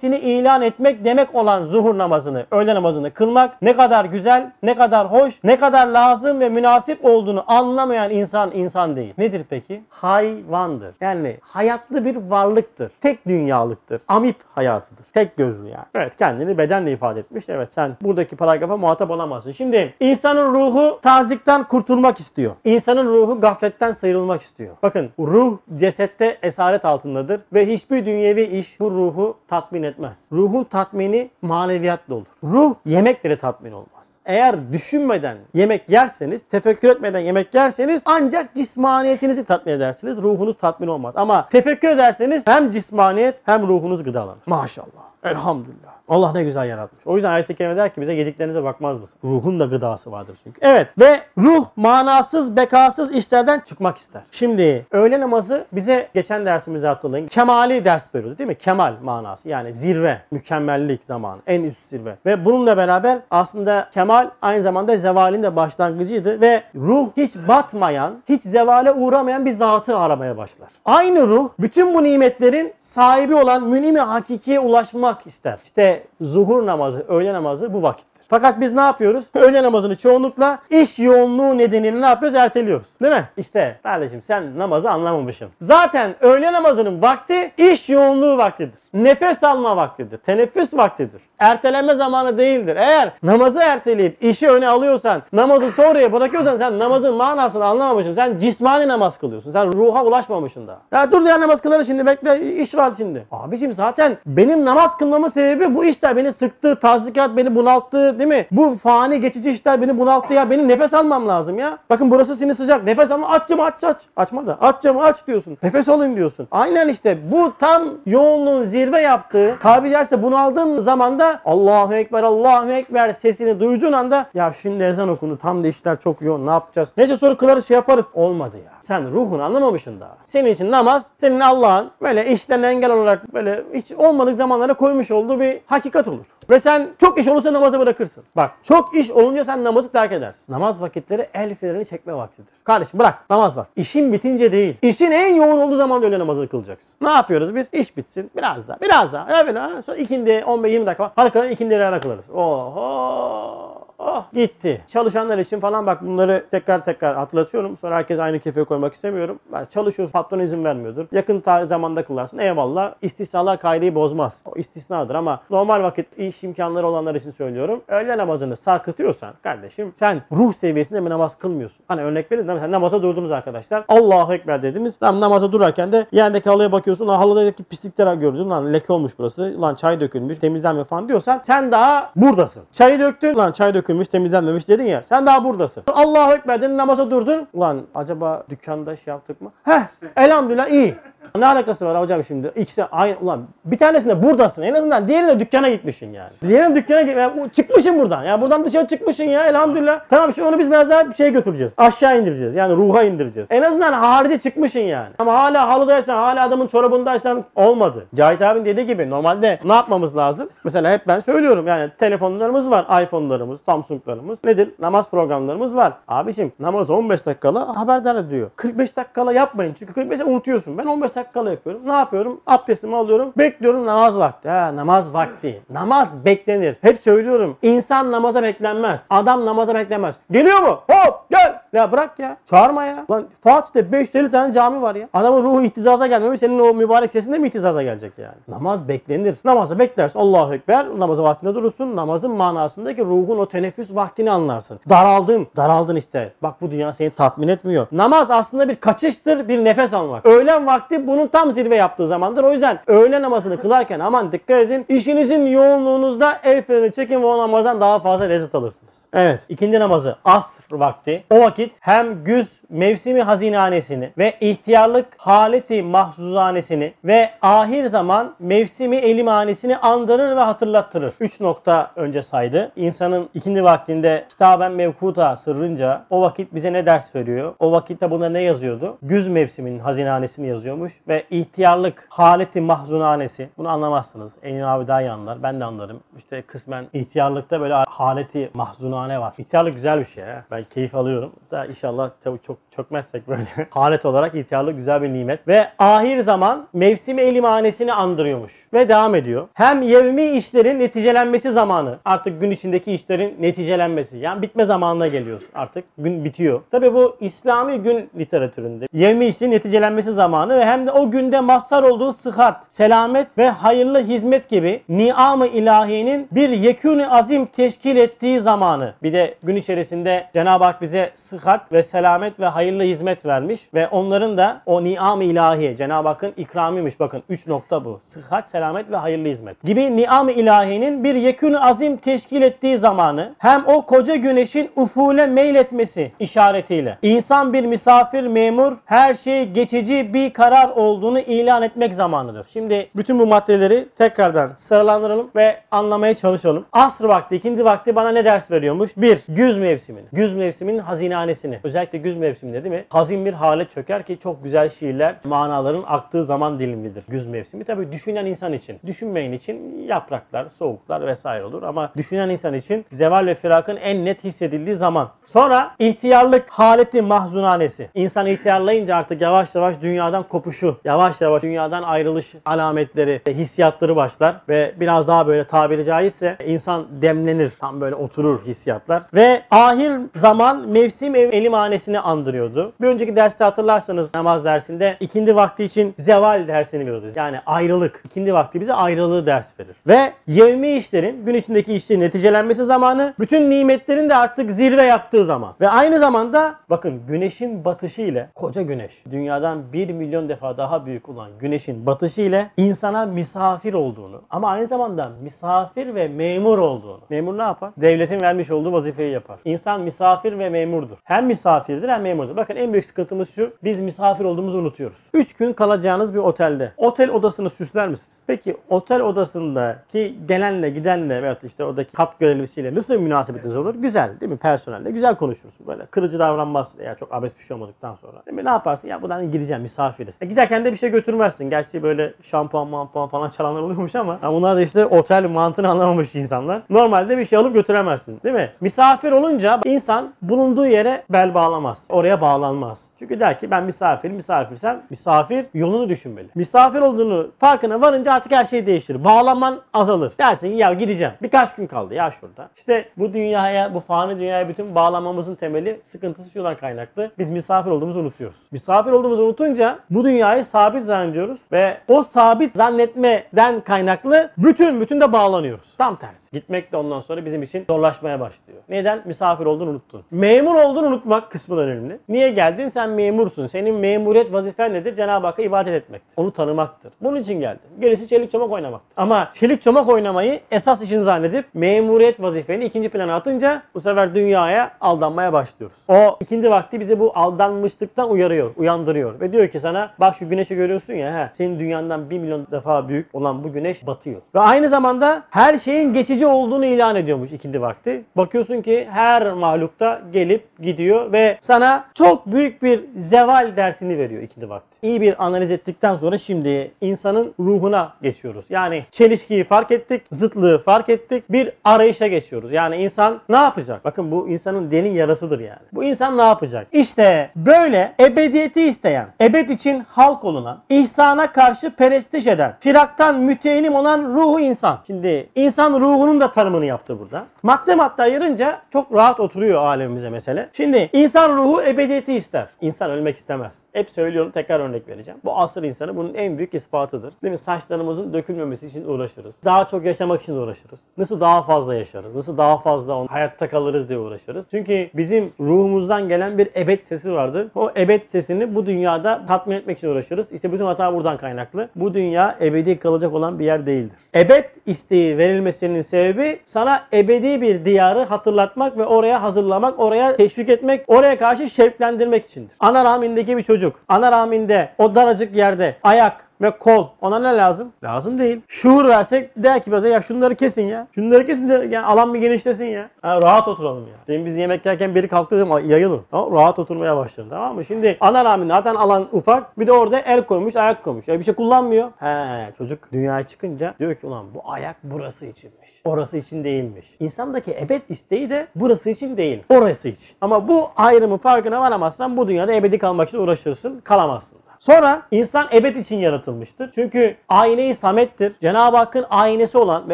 mahviyetini ilan etmek demek olan zuhur namazını, öğle namazını kılmak ne kadar güzel, ne kadar hoş, ne kadar lazım ve münasip olduğunu anlamayan insan insan değil. Nedir peki? Hayvandır. Yani hayatlı bir varlıktır. Tek dünyalıktır. Amip hayatıdır. Tek gözlü yani. Evet kendini bedenle ifade etmiş. Evet sen buradaki paragrafa muhatap olamazsın. Şimdi insanın ruhu tazikten kurtulmak istiyor. İnsanın ruhu gafletten sıyrılmak istiyor. Bakın ruh cesette esaret altındadır ve hiçbir dünyevi iş bu ruhu tatmin etmez. Ruhun tatmini maneviyatla olur. Ruh yemekle tatmin olmaz. Eğer düşünmeden yemek yerseniz, tefekkür etmeden yemek yerseniz ancak cismaniyetinizi tatmin edersiniz. Ruhunuz tatmin olmaz. Ama tefekkür ederseniz hem cismaniyet hem ruhunuz gıdalanır. Maşallah. Elhamdülillah. Allah ne güzel yaratmış. O yüzden ayet-i kerime der ki bize yediklerinize bakmaz mısın? Ruhun da gıdası vardır çünkü. Evet ve ruh manasız, bekasız işlerden çıkmak ister. Şimdi öğle namazı bize geçen dersimizde hatırlayın. Kemali ders veriyordu değil mi? Kemal manası yani zirve, mükemmellik zamanı, en üst zirve. Ve bununla beraber aslında kemal aynı zamanda zevalin de başlangıcıydı ve ruh hiç batmayan, hiç zevale uğramayan bir zatı aramaya başlar. Aynı ruh bütün bu nimetlerin sahibi olan münimi hakikiye ulaşmak ister. İşte zuhur namazı, öğle namazı bu vakittir. Fakat biz ne yapıyoruz? Öğle namazını çoğunlukla iş yoğunluğu nedeniyle ne yapıyoruz? Erteliyoruz. Değil mi? İşte kardeşim sen namazı anlamamışsın. Zaten öğle namazının vakti iş yoğunluğu vaktidir. Nefes alma vaktidir. Teneffüs vaktidir. Ertelenme zamanı değildir. Eğer namazı erteleyip işi öne alıyorsan, namazı sonraya bırakıyorsan sen namazın manasını anlamamışsın. Sen cismani namaz kılıyorsun. Sen ruha ulaşmamışsın daha. Ya dur diğer namaz kılarız şimdi bekle iş var şimdi. Abicim zaten benim namaz kılmamın sebebi bu işler beni sıktı, tazikat beni bunalttı değil mi? Bu fani geçici işler beni bunalttı ya. Benim nefes almam lazım ya. Bakın burası sinir sıcak. Nefes alma aç camı aç aç. Açma da. Aç camı aç diyorsun. Nefes alın diyorsun. Aynen işte bu tam yoğunluğun zirve yaptığı tabiri caizse bunaldığın zaman da Allahu Ekber Allahu Ekber sesini duyduğun anda ya şimdi ezan okundu tam da işler çok yoğun ne yapacağız? Neyse sonra kılarız şey yaparız. Olmadı ya. Sen ruhunu anlamamışsın daha. Senin için namaz senin Allah'ın böyle işlerine engel olarak böyle hiç olmadık zamanlara koymuş olduğu bir hakikat olur. Ve sen çok iş olursa namazı bırakırsın. Bak çok iş olunca sen namazı terk edersin. Namaz vakitleri el freni çekme vaktidir. Kardeşim bırak namaz bak. İşin bitince değil. İşin en yoğun olduğu zaman öyle namazı kılacaksın. Ne yapıyoruz biz? İş bitsin. Biraz daha. Biraz daha. Evet. Sonra ikindi 15-20 dakika. Hadi kılalım ikindi arada kılarız. Oho. Oh gitti. Çalışanlar için falan bak bunları tekrar tekrar hatırlatıyorum. Sonra herkes aynı kefeye koymak istemiyorum. Ben çalışıyorsun patron izin vermiyordur. Yakın zamanda kılarsın. Eyvallah. İstisnalar kaideyi bozmaz. O istisnadır ama normal vakit iş imkanları olanlar için söylüyorum. Öğle namazını sarkıtıyorsan kardeşim sen ruh seviyesinde bir namaz kılmıyorsun. Hani örnek verin sen namaza durdunuz arkadaşlar. Allahu Ekber dediniz. Tam namaza durarken de yerdeki halıya bakıyorsun. Lan halıdaki pislikler gördün. Lan leke olmuş burası. Lan çay dökülmüş. Temizlenme falan diyorsan sen daha buradasın. Çayı döktün. Lan çay dökülmüş temizlenmemiş dedin ya. Sen daha buradasın. Allahu Ekber dedin namaza durdun. Ulan acaba dükkanda şey yaptık mı? Heh elhamdülillah iyi. Ne alakası var hocam şimdi? İkisi aynı. Ulan bir tanesinde buradasın. En azından diğerine dükkana gitmişsin yani. Diğerine dükkana git. Yani çıkmışsın buradan. Ya buradan dışarı çıkmışsın ya elhamdülillah. Tamam şimdi onu biz biraz daha bir şeye götüreceğiz. Aşağı indireceğiz. Yani ruha indireceğiz. En azından harici çıkmışsın yani. Ama hala halıdaysan, hala adamın çorabındaysan olmadı. Cahit abin dediği gibi normalde ne yapmamız lazım? Mesela hep ben söylüyorum yani telefonlarımız var. iPhone'larımız, Samsung'larımız. Nedir? Namaz programlarımız var. Abiciğim namaz 15 dakikalı haberdar ediyor. 45 dakikalı yapmayın. Çünkü 45'e unutuyorsun. Ben 15 dakikalı yapıyorum. Ne yapıyorum? Abdestimi alıyorum. Bekliyorum namaz vakti. Ha, namaz vakti. Namaz beklenir. Hep söylüyorum. İnsan namaza beklenmez. Adam namaza beklenmez. Geliyor mu? Hop gel. Ya bırak ya. Çağırma ya. Lan Fatih'te 550 tane cami var ya. Adamın ruhu ihtizaza gelmemiş. Senin o mübarek sesinde mi ihtizaza gelecek yani? Namaz beklenir. Namazı beklersin. Allahu Ekber. Namazı vaktinde durursun. Namazın manasındaki ruhun o teneffüs vaktini anlarsın. Daraldın. Daraldın işte. Bak bu dünya seni tatmin etmiyor. Namaz aslında bir kaçıştır, bir nefes almak. Öğlen vakti bunun tam zirve yaptığı zamandır. O yüzden öğle namazını kılarken aman dikkat edin. İşinizin yoğunluğunuzda el freni çekin ve o namazdan daha fazla lezzet alırsınız. Evet. ikindi namazı asr vakti. O vakit hem güz mevsimi hazinehanesini ve ihtiyarlık haleti mahzuzanesini ve ahir zaman mevsimi elimhanesini andırır ve hatırlattırır. 3 nokta önce saydı. İnsanın ikindi vaktinde kitaben mevkuta sırrınca o vakit bize ne ders veriyor? O vakitte buna ne yazıyordu? Güz mevsiminin hazinehanesini yazıyormuş ve ihtiyarlık haleti mahzunhanesi. Bunu anlamazsınız. Engin abi daha iyi anlar. Ben de anlarım. İşte kısmen ihtiyarlıkta böyle haleti mahzunhane var. İhtiyarlık güzel bir şey ya. Ben keyif alıyorum. Da inşallah çok çok çökmezsek böyle. Halet olarak ihtiyarlık güzel bir nimet. Ve ahir zaman mevsimi elimhanesini andırıyormuş. Ve devam ediyor. Hem yevmi işlerin neticelenmesi zamanı. Artık gün içindeki işlerin neticelenmesi. Yani bitme zamanına geliyoruz. Artık gün bitiyor. Tabi bu İslami gün literatüründe. Yevmi işlerin neticelenmesi zamanı ve hem de o günde mazhar olduğu sıhhat, selamet ve hayırlı hizmet gibi ni'am-ı ilahiyenin bir yekûn azim teşkil ettiği zamanı. Bir de gün içerisinde Cenab-ı Hak bize sıhhat ve selamet ve hayırlı hizmet vermiş ve onların da o ni'am-ı ilahiye Cenab-ı Hakk'ın ikramıymış. Bakın 3 nokta bu. Sıhhat, selamet ve hayırlı hizmet. Gibi ni'am-ı ilahiyenin bir yekûn azim teşkil ettiği zamanı hem o koca güneşin ufule meyletmesi işaretiyle insan bir misafir memur her şey geçici bir karar olduğunu ilan etmek zamanıdır. Şimdi bütün bu maddeleri tekrardan sıralandıralım ve anlamaya çalışalım. Asr vakti, ikindi vakti bana ne ders veriyormuş? Bir, güz mevsimin. Güz mevsiminin hazinane meyhanesini özellikle güz mevsiminde değil mi? Hazin bir hale çöker ki çok güzel şiirler manaların aktığı zaman dilimidir güz mevsimi. Tabii düşünen insan için, düşünmeyen için yapraklar, soğuklar vesaire olur ama düşünen insan için zeval ve firakın en net hissedildiği zaman. Sonra ihtiyarlık haleti mahzunanesi. İnsan ihtiyarlayınca artık yavaş yavaş dünyadan kopuşu, yavaş yavaş dünyadan ayrılış alametleri, hissiyatları başlar ve biraz daha böyle tabiri caizse insan demlenir. Tam böyle oturur hissiyatlar. Ve ahir zaman mevsim ev elimhanesini andırıyordu. Bir önceki derste hatırlarsanız namaz dersinde ikindi vakti için zeval dersini veriyordu. Yani ayrılık. İkindi vakti bize ayrılığı ders verir. Ve yevmi işlerin, gün içindeki işlerin neticelenmesi zamanı, bütün nimetlerin de artık zirve yaptığı zaman. Ve aynı zamanda bakın güneşin batışı ile koca güneş, dünyadan 1 milyon defa daha büyük olan güneşin batışı ile insana misafir olduğunu ama aynı zamanda misafir ve memur olduğunu. Memur ne yapar? Devletin vermiş olduğu vazifeyi yapar. İnsan misafir ve memurdur. Hem misafirdir hem memurdur. Bakın en büyük sıkıntımız şu. Biz misafir olduğumuzu unutuyoruz. 3 gün kalacağınız bir otelde. Otel odasını süsler misiniz? Peki otel odasındaki gelenle gidenle veyahut işte oradaki kat görevlisiyle nasıl münasebetiniz olur? Güzel değil mi? Personelle güzel konuşursun. Böyle kırıcı davranmazsın. Ya çok abes bir şey olmadıktan sonra. Değil mi? Ne yaparsın? Ya buradan gideceğim misafiriz. E giderken de bir şey götürmezsin. Gerçi böyle şampuan mampuan falan çalanlar oluyormuş ama ya bunlar da işte otel mantığını anlamamış insanlar. Normalde bir şey alıp götüremezsin. Değil mi? Misafir olunca insan bulunduğu yere bel bağlamaz. Oraya bağlanmaz. Çünkü der ki ben misafir, misafirsen misafir yolunu düşünmeli. Misafir olduğunu farkına varınca artık her şey değişir. Bağlanman azalır. Dersin ya gideceğim. Birkaç gün kaldı ya şurada. İşte bu dünyaya, bu fani dünyaya bütün bağlanmamızın temeli sıkıntısı şuradan kaynaklı. Biz misafir olduğumuzu unutuyoruz. Misafir olduğumuzu unutunca bu dünyayı sabit zannediyoruz ve o sabit zannetmeden kaynaklı bütün bütün de bağlanıyoruz. Tam tersi. Gitmek de ondan sonra bizim için zorlaşmaya başlıyor. Neden? Misafir olduğunu unuttun. Memur olduğunu unutmak kısmı da önemli. Niye geldin? Sen memursun. Senin memuriyet vazifen nedir? Cenab-ı Hakk'a ibadet etmektir. Onu tanımaktır. Bunun için geldin. Gerisi çelik çomak oynamaktır. Ama çelik çomak oynamayı esas işin zannedip memuriyet vazifeni ikinci plana atınca bu sefer dünyaya aldanmaya başlıyoruz. O ikindi vakti bize bu aldanmışlıktan uyarıyor, uyandırıyor ve diyor ki sana bak şu güneşi görüyorsun ya he, senin dünyandan bir milyon defa büyük olan bu güneş batıyor. Ve aynı zamanda her şeyin geçici olduğunu ilan ediyormuş ikindi vakti. Bakıyorsun ki her mahlukta gelip gidiyor ve sana çok büyük bir zeval dersini veriyor ikindi vakti. İyi bir analiz ettikten sonra şimdi insanın ruhuna geçiyoruz. Yani çelişkiyi fark ettik, zıtlığı fark ettik, bir arayışa geçiyoruz. Yani insan ne yapacak? Bakın bu insanın derin yarasıdır yani. Bu insan ne yapacak? İşte böyle ebediyeti isteyen, ebed için halk olunan, ihsana karşı perestiş eden, firaktan müteellim olan ruhu insan. Şimdi insan ruhunun da tanımını yaptı burada. Madde madde ayırınca çok rahat oturuyor alemimize mesele. Şimdi insan ruhu ebediyeti ister. İnsan ölmek istemez. Hep söylüyorum tekrar örnek vereceğim. Bu asır insanı bunun en büyük ispatıdır. Değil mi? Saçlarımızın dökülmemesi için uğraşırız. Daha çok yaşamak için uğraşırız. Nasıl daha fazla yaşarız? Nasıl daha fazla on, hayatta kalırız diye uğraşırız. Çünkü bizim ruhumuzdan gelen bir ebed sesi vardır. O ebed sesini bu dünyada tatmin etmek için uğraşırız. İşte bütün hata buradan kaynaklı. Bu dünya ebedi kalacak olan bir yer değildir. Ebed isteği verilmesinin sebebi sana ebedi bir diyarı hatırlatmak ve oraya hazırlamak, oraya teşvik etmek, oraya karşı şevklendirmek içindir. Ana rahmindeki bir çocuk, ana rahminde o daracık yerde ayak, ve kol. Ona ne lazım? Lazım değil. Şuur versek der ki bize ya şunları kesin ya. Şunları kesin de yani alan bir genişlesin ya. Ha, rahat oturalım ya. Demin biz yemek yerken biri kalktı dedim yayılın. Tamam, rahat oturmaya başladı tamam mı? Şimdi ana rahminde zaten alan ufak. Bir de orada el koymuş, ayak koymuş. Ya bir şey kullanmıyor. He çocuk dünyaya çıkınca diyor ki ulan bu ayak burası içinmiş. Orası için değilmiş. İnsandaki ebed isteği de burası için değil. Orası için. Ama bu ayrımın farkına varamazsan bu dünyada ebedi kalmak için uğraşırsın. Kalamazsın. Sonra insan ebed için yaratılmıştır. Çünkü ayne-i samettir. Cenab-ı Hakk'ın aynesi olan ve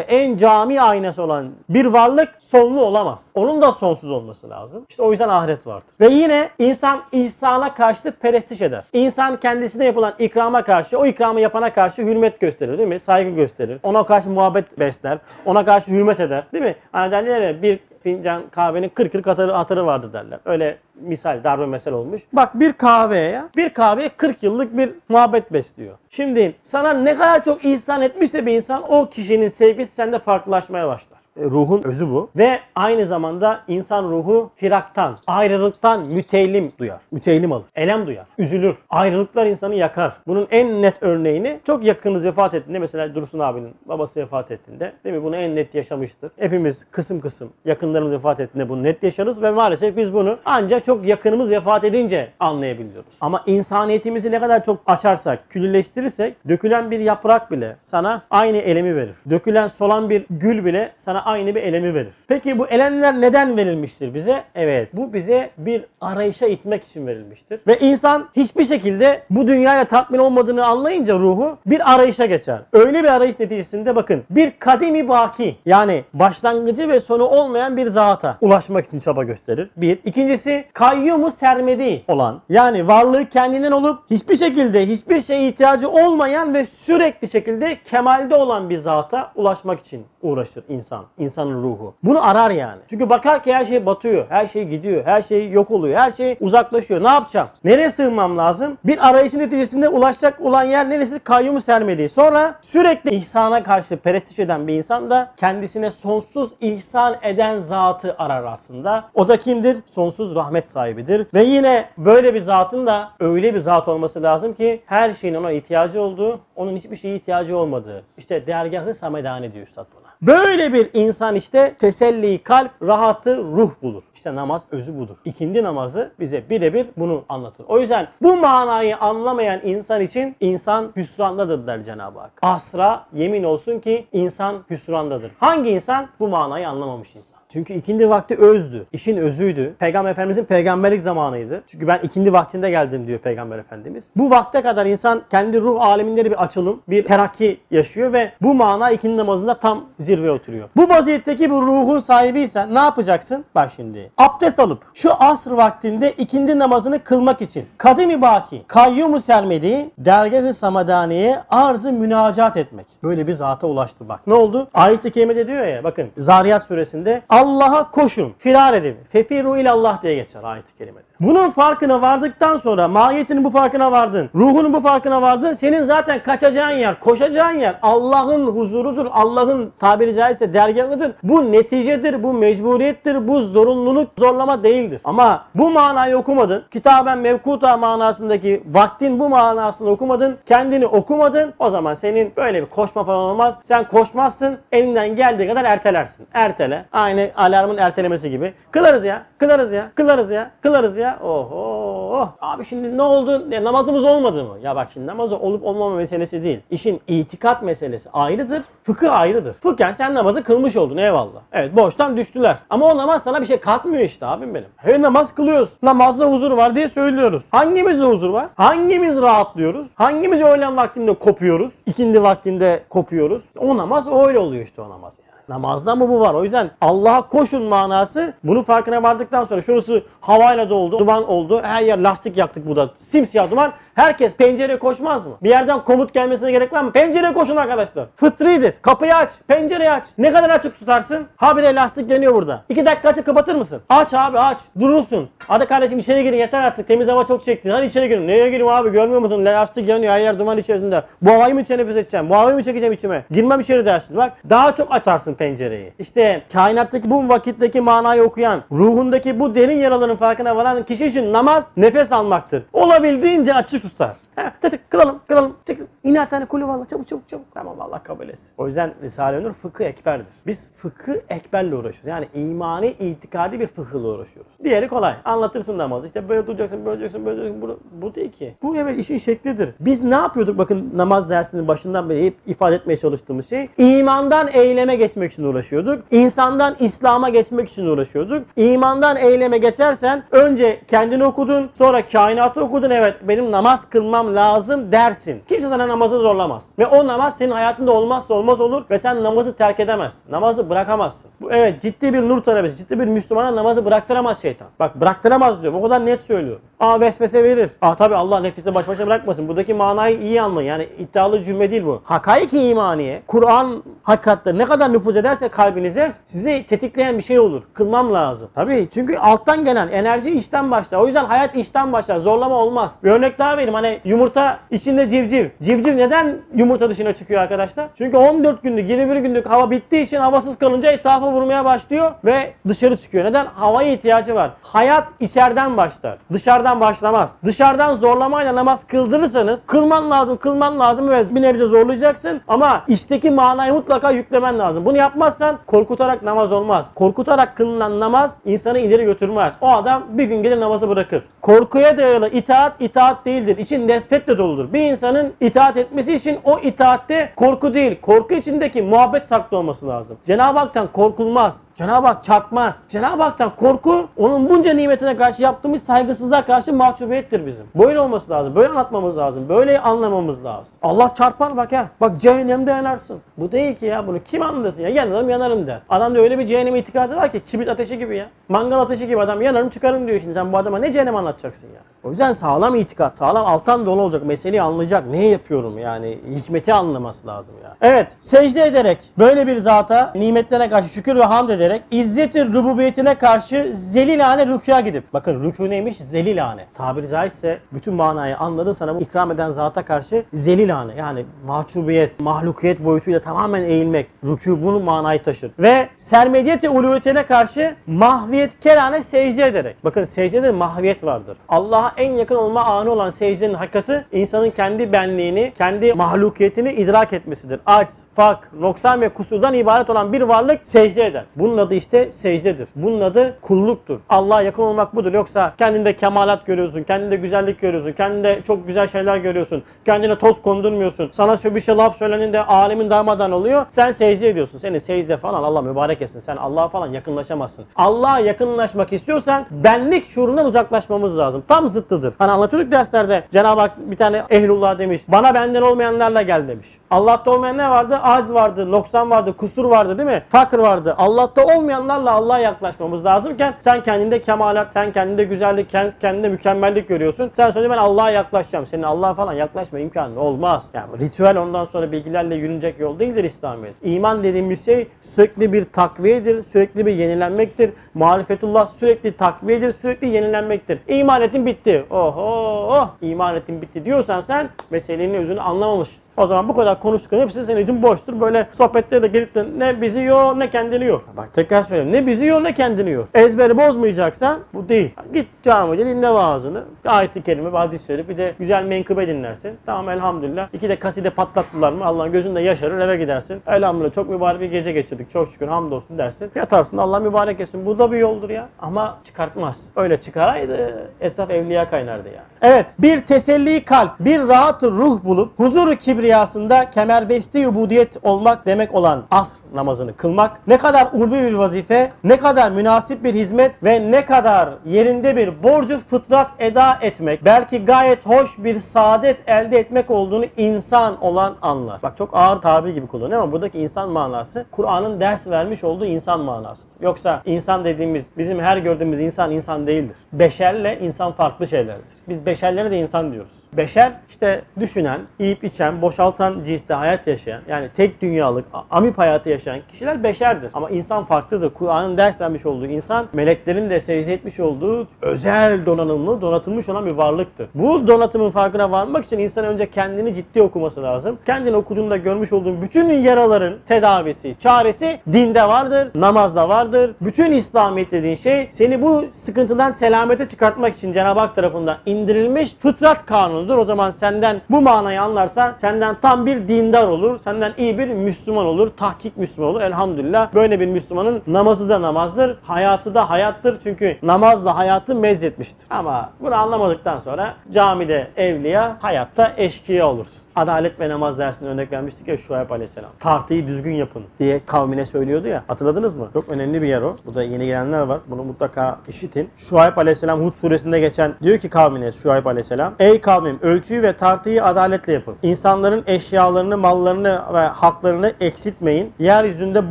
en cami aynesi olan bir varlık sonlu olamaz. Onun da sonsuz olması lazım. İşte o yüzden ahiret vardır. Ve yine insan ihsana karşı perestiş eder. İnsan kendisine yapılan ikrama karşı, o ikramı yapana karşı hürmet gösterir değil mi? Saygı gösterir. Ona karşı muhabbet besler. Ona karşı hürmet eder. Değil mi? Hani derler ya bir fincan kahvenin 40 40 atarı, atarı vardı derler. Öyle misal darbe mesel olmuş. Bak bir kahveye bir kahveye 40 yıllık bir muhabbet besliyor. Şimdi sana ne kadar çok ihsan etmişse bir insan o kişinin sevgisi sende farklılaşmaya başlar. Ruhun özü bu. Ve aynı zamanda insan ruhu firaktan, ayrılıktan müteylim duyar. Müteylim alır. Elem duyar. Üzülür. Ayrılıklar insanı yakar. Bunun en net örneğini çok yakınız vefat ettiğinde mesela Dursun abinin babası vefat ettiğinde değil mi? Bunu en net yaşamıştır. Hepimiz kısım kısım yakınlarımız vefat ettiğinde bunu net yaşarız ve maalesef biz bunu ancak çok yakınımız vefat edince anlayabiliyoruz. Ama insaniyetimizi ne kadar çok açarsak, külüleştirirsek dökülen bir yaprak bile sana aynı elemi verir. Dökülen solan bir gül bile sana aynı bir elemi verir. Peki bu elemler neden verilmiştir bize? Evet bu bize bir arayışa itmek için verilmiştir. Ve insan hiçbir şekilde bu dünyayla tatmin olmadığını anlayınca ruhu bir arayışa geçer. Öyle bir arayış neticesinde bakın bir kademi baki yani başlangıcı ve sonu olmayan bir zata ulaşmak için çaba gösterir. Bir. İkincisi kayyumu sermedi olan yani varlığı kendinden olup hiçbir şekilde hiçbir şeye ihtiyacı olmayan ve sürekli şekilde kemalde olan bir zata ulaşmak için uğraşır insan. İnsanın ruhu. Bunu arar yani. Çünkü bakar ki her şey batıyor. Her şey gidiyor. Her şey yok oluyor. Her şey uzaklaşıyor. Ne yapacağım? Nereye sığınmam lazım? Bir arayışın neticesinde ulaşacak olan yer neresi? Kayyumu sermediği. Sonra sürekli ihsana karşı perestiş eden bir insan da kendisine sonsuz ihsan eden zatı arar aslında. O da kimdir? Sonsuz rahmet sahibidir. Ve yine böyle bir zatın da öyle bir zat olması lazım ki her şeyin ona ihtiyacı olduğu, onun hiçbir şeye ihtiyacı olmadığı. İşte dergahı samedane diyor üstad buna. Böyle bir insan işte teselli kalp, rahatı ruh bulur. İşte namaz özü budur. İkindi namazı bize birebir bunu anlatır. O yüzden bu manayı anlamayan insan için insan hüsrandadır der Cenab-ı Hak. Asra yemin olsun ki insan hüsrandadır. Hangi insan? Bu manayı anlamamış insan. Çünkü ikindi vakti özdü. İşin özüydü. Peygamber Efendimizin peygamberlik zamanıydı. Çünkü ben ikindi vaktinde geldim diyor Peygamber Efendimiz. Bu vakte kadar insan kendi ruh aleminde bir açılım, bir terakki yaşıyor ve bu mana ikindi namazında tam zirve oturuyor. Bu vaziyetteki bu ruhun sahibiysen ne yapacaksın? Bak şimdi. Abdest alıp şu asr vaktinde ikindi namazını kılmak için kademi baki, kayyumu sermedi, dergahı samadaniye arzı münacat etmek. Böyle bir zata ulaştı bak. Ne oldu? Ayet-i kerimede diyor ya bakın Zariyat suresinde Allah'a koşun, firar edin. Fefiru ilallah diye geçer ayet-i kerimede. Bunun farkına vardıktan sonra mahiyetinin bu farkına vardın. Ruhunun bu farkına vardın. Senin zaten kaçacağın yer, koşacağın yer Allah'ın huzurudur. Allah'ın tabiri caizse dergahıdır. Bu neticedir, bu mecburiyettir, bu zorunluluk, zorlama değildir. Ama bu manayı okumadın. Kitaben mevkuta manasındaki vaktin bu manasını okumadın. Kendini okumadın. O zaman senin böyle bir koşma falan olmaz. Sen koşmazsın. Elinden geldiği kadar ertelersin. Ertele. Aynı alarmın ertelemesi gibi. Kılarız ya. Kılarız ya. Kılarız ya. Kılarız ya. Oho. Abi şimdi ne oldu? Ya, namazımız olmadı mı? Ya bak şimdi namazı olup olmama meselesi değil. İşin itikat meselesi ayrıdır. Fıkıh ayrıdır. Fıkhen sen namazı kılmış oldun eyvallah. Evet boştan düştüler. Ama o namaz sana bir şey katmıyor işte abim benim. He namaz kılıyoruz. Namazda huzur var diye söylüyoruz. Hangimizde huzur var? Hangimiz rahatlıyoruz? Hangimiz öğlen vaktinde kopuyoruz? İkindi vaktinde kopuyoruz. O namaz öyle oluyor işte o namaz yani. Namazda mı bu var? O yüzden Allah'a koşun manası bunun farkına vardıktan sonra şurası havayla doldu, duman oldu. Her yer lastik yaktık burada. Simsiyah duman. Herkes pencereye koşmaz mı? Bir yerden komut gelmesine gerek var mı? Pencereye koşun arkadaşlar. Fıtridir. Kapıyı aç. Pencereyi aç. Ne kadar açık tutarsın? Habire lastik yanıyor burada. İki dakika açıp kapatır mısın? Aç abi aç. Durursun. Hadi kardeşim içeri girin yeter artık. Temiz hava çok çekti. Hadi içeri girin. Neye gireyim abi görmüyor musun? Lastik yanıyor her yer duman içerisinde. Bu havayı mı teneffüs edeceğim? Bu havayı mı çekeceğim içime? Girmem içeri dersin. Bak daha çok açarsın pencereyi. İşte kainattaki bu vakitteki manayı okuyan, ruhundaki bu derin yaraların farkına varan kişi için namaz nefes almaktır. Olabildiğince açık tutar. Heh, tık kılalım kılalım çık İnat tane kulü valla çabuk çabuk çabuk. Tamam Allah kabul etsin. O yüzden Risale-i Nur fıkıh ekberdir. Biz fıkıh ekberle uğraşıyoruz. Yani imani itikadi bir fıkıhla uğraşıyoruz. Diğeri kolay. Anlatırsın namazı. İşte böyle duracaksın, böyle duracaksın, böyle duracaksın. Bu, bu değil ki. Bu evet işin şeklidir. Biz ne yapıyorduk? Bakın namaz dersinin başından beri hep ifade etmeye çalıştığımız şey. imandan eyleme geçmek için uğraşıyorduk. İnsandan İslam'a geçmek için uğraşıyorduk. İmandan eyleme geçersen önce kendini okudun, sonra kainatı okudun. Evet benim namaz kılmam lazım dersin. Kimse sana namazı zorlamaz. Ve o namaz senin hayatında olmazsa olmaz olur ve sen namazı terk edemezsin. Namazı bırakamazsın. Bu evet ciddi bir nur talebesi, ciddi bir Müslümana namazı bıraktıramaz şeytan. Bak bıraktıramaz diyor. O kadar net söylüyor. Aa vesvese verir. Aa tabi Allah nefiste baş başa bırakmasın. Buradaki manayı iyi anlayın. Yani iddialı cümle değil bu. Hakaiki imaniye, Kur'an hakikatleri ne kadar nüfuz ederse kalbinize sizi tetikleyen bir şey olur. Kılmam lazım. Tabii çünkü alttan gelen enerji içten başlar. O yüzden hayat içten başlar. Zorlama olmaz. Bir örnek daha vereyim. Vereyim hani yumurta içinde civciv. Civciv neden yumurta dışına çıkıyor arkadaşlar? Çünkü 14 günlük 21 günlük hava bittiği için havasız kalınca etrafa vurmaya başlıyor ve dışarı çıkıyor. Neden? Havaya ihtiyacı var. Hayat içeriden başlar. Dışarıdan başlamaz. Dışarıdan zorlamayla namaz kıldırırsanız kılman lazım, kılman lazım. Evet bir nebze zorlayacaksın ama içteki manayı mutlaka yüklemen lazım. Bunu yapmazsan korkutarak namaz olmaz. Korkutarak kılınan namaz insanı ileri götürmez. O adam bir gün gelir namazı bırakır. Korkuya dayalı itaat itaat değildir. İçin nefretle doludur. Bir insanın itaat etmesi için o itaatte korku değil, korku içindeki muhabbet saklı olması lazım. Cenab-ı Hak'tan korkulmaz. Cenab-ı Hak çarpmaz. Cenab-ı Hak'tan korku onun bunca nimetine karşı yaptığımız saygısızlığa karşı mahcubiyettir bizim. Böyle olması lazım. Böyle anlatmamız lazım. Böyle anlamamız lazım. Allah çarpar bak ya. Bak cehennemde yanarsın. Bu değil ki ya bunu. Kim anlasın ya? Yanarım yanarım der. Adamda öyle bir cehennem itikadı var ki kibrit ateşi gibi ya. Mangal ateşi gibi adam yanarım çıkarım diyor şimdi. Sen bu adama ne cehennem anlatacaksın ya? O yüzden sağlam itikat, sağlam alttan dolu olacak. Meseleyi anlayacak. Ne yapıyorum yani? Hikmeti anlaması lazım ya. Evet. Secde ederek böyle bir zata nimetlerine karşı şükür ve hamd ederek izzeti rububiyetine karşı zelilane rükûya gidip. Bakın rükû neymiş? Zelilane. Tabiri caizse bütün manayı anladın sana bu ikram eden zata karşı zelilane. Yani mahcubiyet, mahlukiyet boyutuyla tamamen eğilmek. Rükû bunu manayı taşır. Ve sermediyeti uluviyetine karşı mahviyet kerane secde ederek. Bakın secdede mahviyet vardır. Allah'a en yakın olma anı olan secdenin hakikati insanın kendi benliğini, kendi mahlukiyetini idrak etmesidir. Aç, fark, noksan ve kusurdan ibaret olan bir varlık secde eder. Bunun adı işte secdedir. Bunun adı kulluktur. Allah'a yakın olmak budur. Yoksa kendinde kemalat görüyorsun, kendinde güzellik görüyorsun, kendinde çok güzel şeyler görüyorsun, kendine toz kondurmuyorsun. Sana bir şey laf söylendiğinde alemin darmadan oluyor. Sen secde ediyorsun. Senin secde falan Allah mübarek etsin. Sen Allah'a falan yakınlaşamazsın. Allah'a yakınlaşmak istiyorsan benlik şuurundan uzaklaşmamız lazım. Tam zıttıdır. Hani anlatıyorduk derslerde Cenab-ı Hak bir tane ehlullah demiş. Bana benden olmayanlarla gel demiş. Allah'ta olmayan ne vardı? Aciz vardı, noksan vardı, kusur vardı değil mi? Fakir vardı. Allah'ta olmayanlarla Allah'a yaklaşmamız lazımken sen kendinde kemalat, sen kendinde güzellik, kend- kendinde mükemmellik görüyorsun. Sen sonra ben Allah'a yaklaşacağım. Senin Allah'a falan yaklaşma imkanı olmaz. Yani ritüel ondan sonra bilgilerle yürünecek yol değildir İslamiyet. İman dediğimiz şey sürekli bir takviyedir, sürekli bir yenilenmektir. Marifetullah sürekli takviyedir, sürekli yenilenmektir. İman ettin bitti. Oho, oh, iman ettin bitti diyorsan sen meselenin özünü anlamamış. O zaman bu kadar konuştukların hepsi senin için boştur. Böyle sohbette de gelip de ne bizi yor ne kendini yor. Bak tekrar söyleyeyim. Ne bizi yor ne kendini yor. Ezberi bozmayacaksan bu değil. Git camide dinle vaazını. Ayet-i kerime, hadis söyle. Bir de güzel menkıbe dinlersin. Tamam elhamdülillah. İki de kaside patlattılar mı Allah'ın gözünde yaşarır eve gidersin. Elhamdülillah çok mübarek bir gece geçirdik. Çok şükür hamdolsun dersin. Yatarsın Allah mübarek etsin. Bu da bir yoldur ya. Ama çıkartmaz. Öyle çıkaraydı etraf evliya kaynardı yani. Evet. Bir teselli kalp, bir rahat ruh bulup huzuru kibriyasında kemerbesti ubudiyet olmak demek olan asr namazını kılmak ne kadar ulvi bir vazife, ne kadar münasip bir hizmet ve ne kadar yerinde bir borcu fıtrat eda etmek, belki gayet hoş bir saadet elde etmek olduğunu insan olan anlar. Bak çok ağır tabir gibi kullanıyor ama buradaki insan manası Kur'an'ın ders vermiş olduğu insan manasıdır. Yoksa insan dediğimiz bizim her gördüğümüz insan insan değildir. Beşerle insan farklı şeylerdir. Biz beşerlere de insan diyoruz. Beşer işte düşünen, yiyip içen, boşaltan cinste hayat yaşayan yani tek dünyalık, amip hayatı yaşayan kişiler beşerdir. Ama insan farklıdır. Kur'an'ın ders vermiş olduğu insan meleklerin de secde etmiş olduğu özel donanımlı, donatılmış olan bir varlıktır. Bu donatımın farkına varmak için insan önce kendini ciddi okuması lazım. Kendini okuduğunda görmüş olduğun bütün yaraların tedavisi, çaresi dinde vardır, namazda vardır. Bütün İslamiyet dediğin şey seni bu sıkıntıdan selamete çıkartmak için Cenab-ı Hak tarafından indirilmiş fıtrat kanunudur. O zaman senden bu manayı anlarsan senden tam bir dindar olur. Senden iyi bir Müslüman olur. Tahkik Müslüman olur. Elhamdülillah. Böyle bir Müslümanın namazı da namazdır. Hayatı da hayattır. Çünkü namazla hayatı mezzetmiştir. Ama bunu anlamadıktan sonra camide evliya, hayatta eşkıya olursun. Adalet ve namaz dersinde örnek vermiştik ya Şuayb Aleyhisselam. Tartıyı düzgün yapın diye kavmine söylüyordu ya. Hatırladınız mı? Çok önemli bir yer o. Burada yeni gelenler var. Bunu mutlaka işitin. Şuayb Aleyhisselam Hud suresinde geçen diyor ki kavmine Şuayb Aleyhisselam. Ey kavmim ölçüyü ve tartıyı adaletle yapın. İnsanların eşyalarını, mallarını ve haklarını eksiltmeyin. Yeryüzünde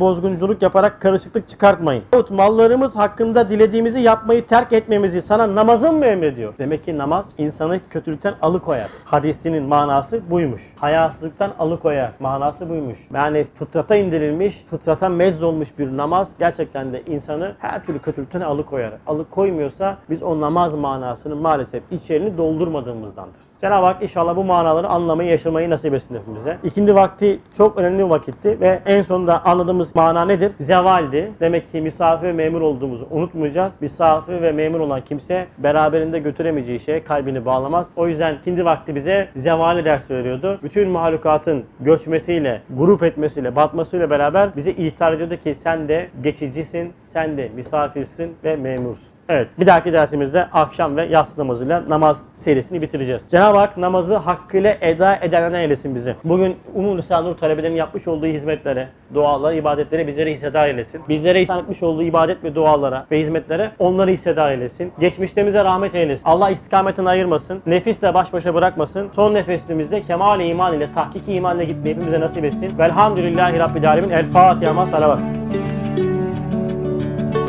bozgunculuk yaparak karışıklık çıkartmayın. Yahut mallarımız hakkında dilediğimizi yapmayı terk etmemizi sana namazın mı emrediyor? Demek ki namaz insanı kötülükten alıkoyar. Hadisinin manası buymuş. Hayasızlıktan alıkoyar. Manası buymuş. Yani fıtrata indirilmiş, fıtrata mezz olmuş bir namaz gerçekten de insanı her türlü kötülükten alıkoyar. Alıkoymuyorsa biz o namaz manasını maalesef içerini doldurmadığımızdandır. Cenab-ı Hak inşallah bu manaları anlamayı, yaşamayı nasip etsin hepimize. İkindi vakti çok önemli bir vakitti ve en sonunda anladığımız mana nedir? Zevaldi. Demek ki misafir ve memur olduğumuzu unutmayacağız. Misafir ve memur olan kimse beraberinde götüremeyeceği şeye kalbini bağlamaz. O yüzden ikindi vakti bize zevali ders veriyordu. Bütün mahlukatın göçmesiyle, grup etmesiyle, batmasıyla beraber bize ihtar ediyordu ki sen de geçicisin, sen de misafirsin ve memursun. Evet, bir dahaki dersimizde akşam ve yatsı namazıyla namaz serisini bitireceğiz. Cenab-ı Hak namazı hakkıyla eda edenlerden eylesin bizi. Bugün Umum Risale Nur talebelerinin yapmış olduğu hizmetlere, dualara, ibadetleri bizlere hissedar eylesin. Bizlere ihsan etmiş olduğu ibadet ve dualara ve hizmetlere onları hissedar eylesin. Geçmişlerimize rahmet eylesin. Allah istikametini ayırmasın. Nefisle baş başa bırakmasın. Son nefesimizde kemal iman ile, tahkiki iman ile gitmeyi hepimize nasip etsin. Velhamdülillahi Rabbil Alemin. El Fatiha salavat.